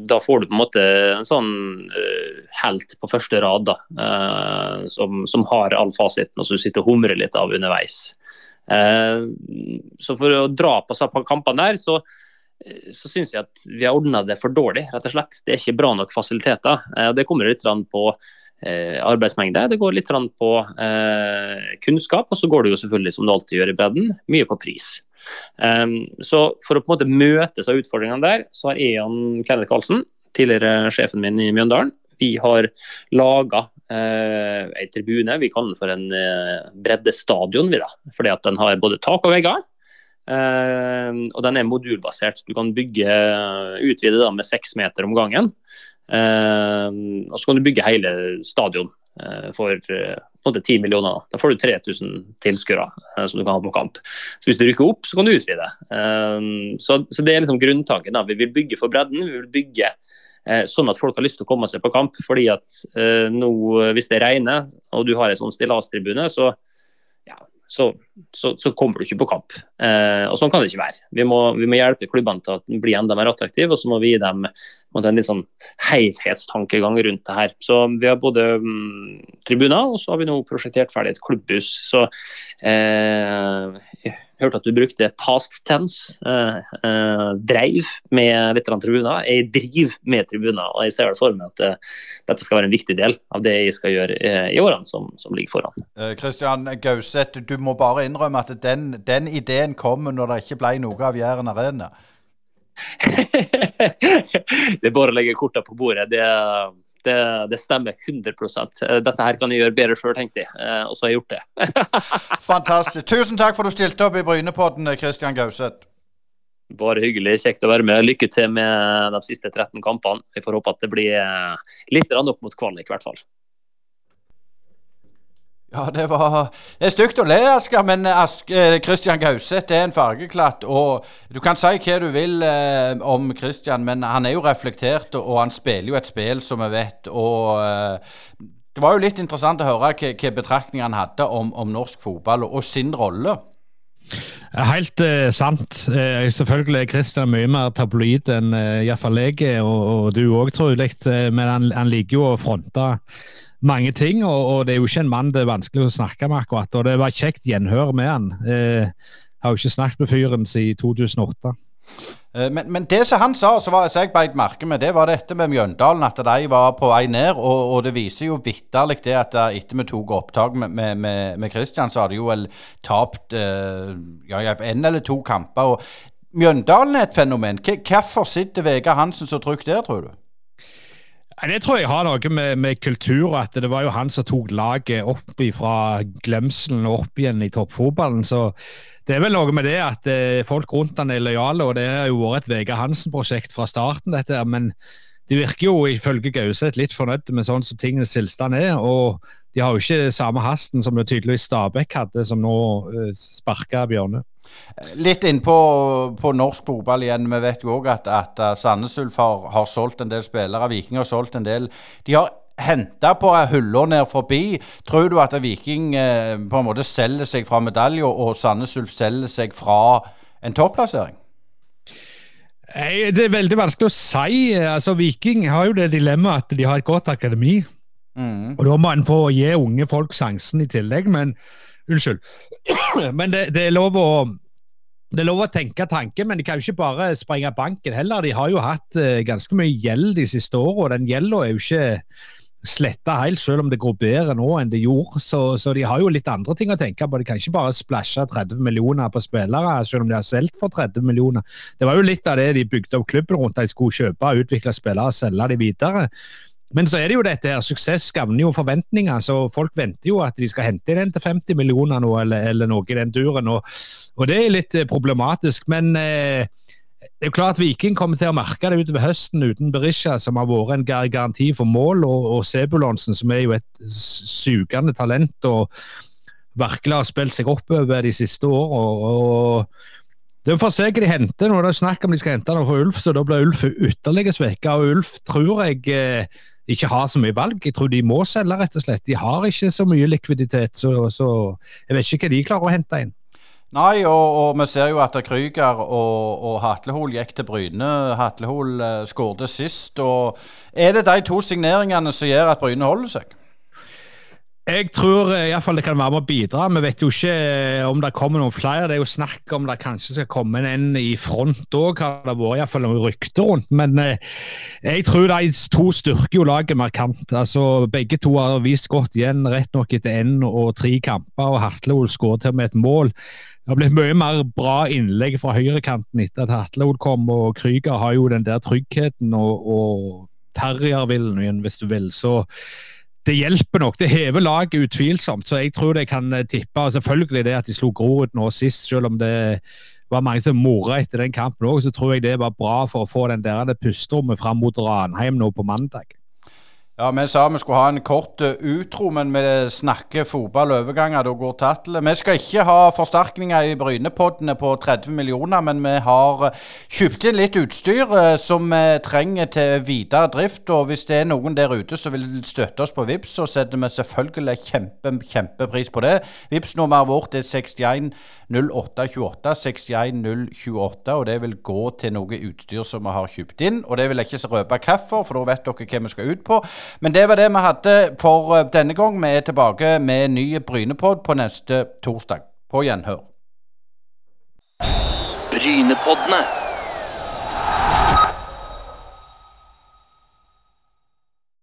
da får du på en måte en sånn uh, helt på første rad da, uh, som, som, har all fasiten, og som du sitter og humrer litt av underveis. Uh, så for å dra på, på kampene der, så, så syns jeg at vi har ordna det for dårlig, rett og slett. Det er ikke bra nok fasiliteter. det kommer litt på arbeidsmengde, det går litt på kunnskap, og så går det jo selvfølgelig, som det alltid gjør i bredden, mye på pris. Um, så for å på en måte møtes av utfordringene der, så har Eon Kenneth Karlsen, tidligere sjefen min i Mjøndalen, vi har laga uh, ei tribune. Vi kaller den for en uh, breddestadion, vi da. Fordi at den har både tak og vegger. Uh, og den er modulbasert. Du kan bygge utvide da, med seks meter om gangen. Uh, og så kan du bygge hele stadion uh, for på en måte 10 millioner. Da får du 3000 tilskuere eh, som du kan ha på kamp. Så Hvis du rykker opp, så kan du utvide. Så, så, Det er liksom grunntanken. da. Vi vil bygge for bredden. Vi vil bygge eh, sånn at folk har lyst til å komme seg på kamp. fordi at eh, nå, Hvis det regner og du har en sånn stillastribune, så så, så, så, kommer du ikke på kamp. Eh, og Sånn kan det ikke være. Vi må, vi må hjelpe klubbene til å bli enda mer attraktive, og så må vi gi dem en litt sånn helhetstankegang rundt det her. Så Vi har både mm, tribuner, og så har vi nå prosjektert ferdig et klubbhus. Så eh, hørte at du brukte past tense. eh, eh, dreiv med litt tribuner. Jeg driver med tribuner, og jeg ser vel for meg at eh, dette skal være en viktig del av det jeg skal gjøre i årene som, som ligger foran.
Kristian Gauseth, du må bare innrømme at den, den ideen kommer når det ikke ble noe av Jæren Arena.
det er bare å legge kortene på bordet. Det er det, det, stemmer 100 eh, Dette her kan jeg gjøre bedre sjøl, tenkte jeg. Eh, og så har jeg gjort det.
Fantastisk. Tusen takk for at du stilte opp i Brynepodden, Kristian Gauseth.
Bare hyggelig. Kjekt å være med. Lykke til med de siste 13 kampene. Vi får håpe at det blir eh, litt opp mot kvalik, i hvert fall.
Ja, det var Det er stygt å le, Asker, men Ask, Christian Gauseth er en fargeklatt. Og du kan si hva du vil eh, om Christian, men han er jo reflektert, og han spiller jo et spill, som vi vet. Og eh, det var jo litt interessant å høre hva betraktninger han hadde om, om norsk fotball og, og sin rolle.
Helt eh, sant. Eh, selvfølgelig er Christian mye mer tabloid enn eh, iallfall jeg er, og, og du òg, trolig. Eh, men han, han liker jo å fronte mange ting, og, og, det er jo ikke en mann det er vanskelig å snakke med akkurat. Og det var kjekt gjenhør med han. Eh, har jo ikke snakket med fyren siden 2008.
Eh, men, men, det som han sa, så var, jeg beit merke med, det var dette med Mjøndalen. At de var på vei ned. Og, og det viser jo vitterlig det at etter vi tok opptak med, med, med Christian, så hadde jo vel tapt eh, ja, en eller to kamper. og Mjøndalen er et fenomen. Hvorfor sitter Vegard Hansen så trygt der, tror du?
Det tror jeg har noe med, med kultur at det var jo han som tok laget opp fra glemselen og opp igjen i toppfotballen. Så det er vel noe med det at eh, folk rundt han er lojale, og det har jo vært et Vegard Hansen-prosjekt fra starten. dette Men de virker jo ifølge Gauseth litt fornøyde med sånn som tingenes tilstand er. og de har jo ikke samme hasten som det tydeligvis Stabæk hadde, som nå uh, sparka Bjørne.
Litt innpå på norsk fotball igjen. Vi vet jo òg at, at Sandnes Ulf har, har, solgt en del spillere. Viking har solgt en del. De har henta på hylla ned forbi. Tror du at Viking eh, på en måte selger seg fra medalje, og Sandnes Ulf selger seg fra en topplassering?
Det er veldig vanskelig å si. Altså, Viking har jo det dilemmaet at de har et godt akademi. Mm. Og Da må en få gi unge folk sjansen i tillegg. Men unnskyld. Men det, det, er lov å det er lov å tenke tanken, men de kan jo ikke bare sprenge banken heller. De har jo hatt uh, ganske mye gjeld de siste årene, og den gjelda er jo ikke sletta helt, selv om det går bedre nå enn det gjorde. Så, så, de har jo litt andre ting å tenke på. De kan ikke bare splæsje 30 millioner på spillere, selv om de har solgt for 30 millioner. Det var jo litt av det de bygde opp klubben rundt, de skulle kjøpe, utvikle spillere og selge de videre. Men så er det jo dette her, suksess skavner jo forventninger. så Folk venter jo at de skal hente inn til 50 millioner nå, eller, eller, noe i den duren. Og, og, det er litt problematisk. Men eh, det er jo klart at Viking kommer til å merke det utover høsten uten Berisha, som har vært en garanti for mål, og, og Sebulonsen, som er jo et sugende talent og virkelig har spilt seg oppover de siste årene. Det er seg se hva de henter. Nå er det snakk om de skal hente noe for Ulf, så da blir Ulf ytterligere svekka. Og Ulf tror jeg eh, ikke har så mye valg. Jeg tror de må selge, rett og slett. De har ikke så mye likviditet, så, så jeg vet ikke hva de klarer å hente inn.
Nei, og, og vi ser jo at Krüger og, og Hatlehol gikk til Bryne. Hatlehol eh, skårte sist. og Er det de to signeringene som gjør at Bryne holder seg?
Jeg tror iallfall i fall det kan være med å bidra. Vi vet jo ikke eh, om det kommer noen flere. Det er jo snakk om det kanskje skal komme en i front òg, har det vært iallfall noen rykter rundt. Men eh, jeg tror de to styrker jo laget markant. Altså, begge to har vist godt igjen, rett nok etter én og tre kamper. og Hatlehol skåret til med et mål. Det har blitt mye mer bra innlegg fra høyrekanten etter at Hatlehol kom, og Krüger har jo den der tryggheten og, og terrierviljen, hvis du vil. så det hjelper nok. Det hever laget utvilsomt, så jeg tror det kan eh, tippe. og Selvfølgelig det at de slo Grorud nå sist, selv om det var mange som mora etter den kampen òg, så tror jeg det var bra for å få den der pusterommet fram mot Ranheim nå på mandag.
Ja, Vi sa vi skulle ha en kort uh, utro, men vi snakker fotball overganger. Da går tattelet. Vi skal ikke ha forsterkninger i Brynepoddene på 30 millioner, men vi har uh, kjøpt inn litt utstyr uh, som vi trenger til videre drift. Og hvis det er noen der ute som vil støtte oss på VIPS, så setter vi selvfølgelig kjempe, kjempepris på det. VIPS nummeret vårt er 61 0828 61 028, og det vil gå til noe utstyr som vi har kjøpt inn. Og det vil jeg ikke røpe hvorfor, for da vet dere hva vi skal ut på. Men det var det vi hadde for eh, denne gang. Vi er tilbake med ny Brynepod på neste torsdag. På gjenhør. Brynepoddene.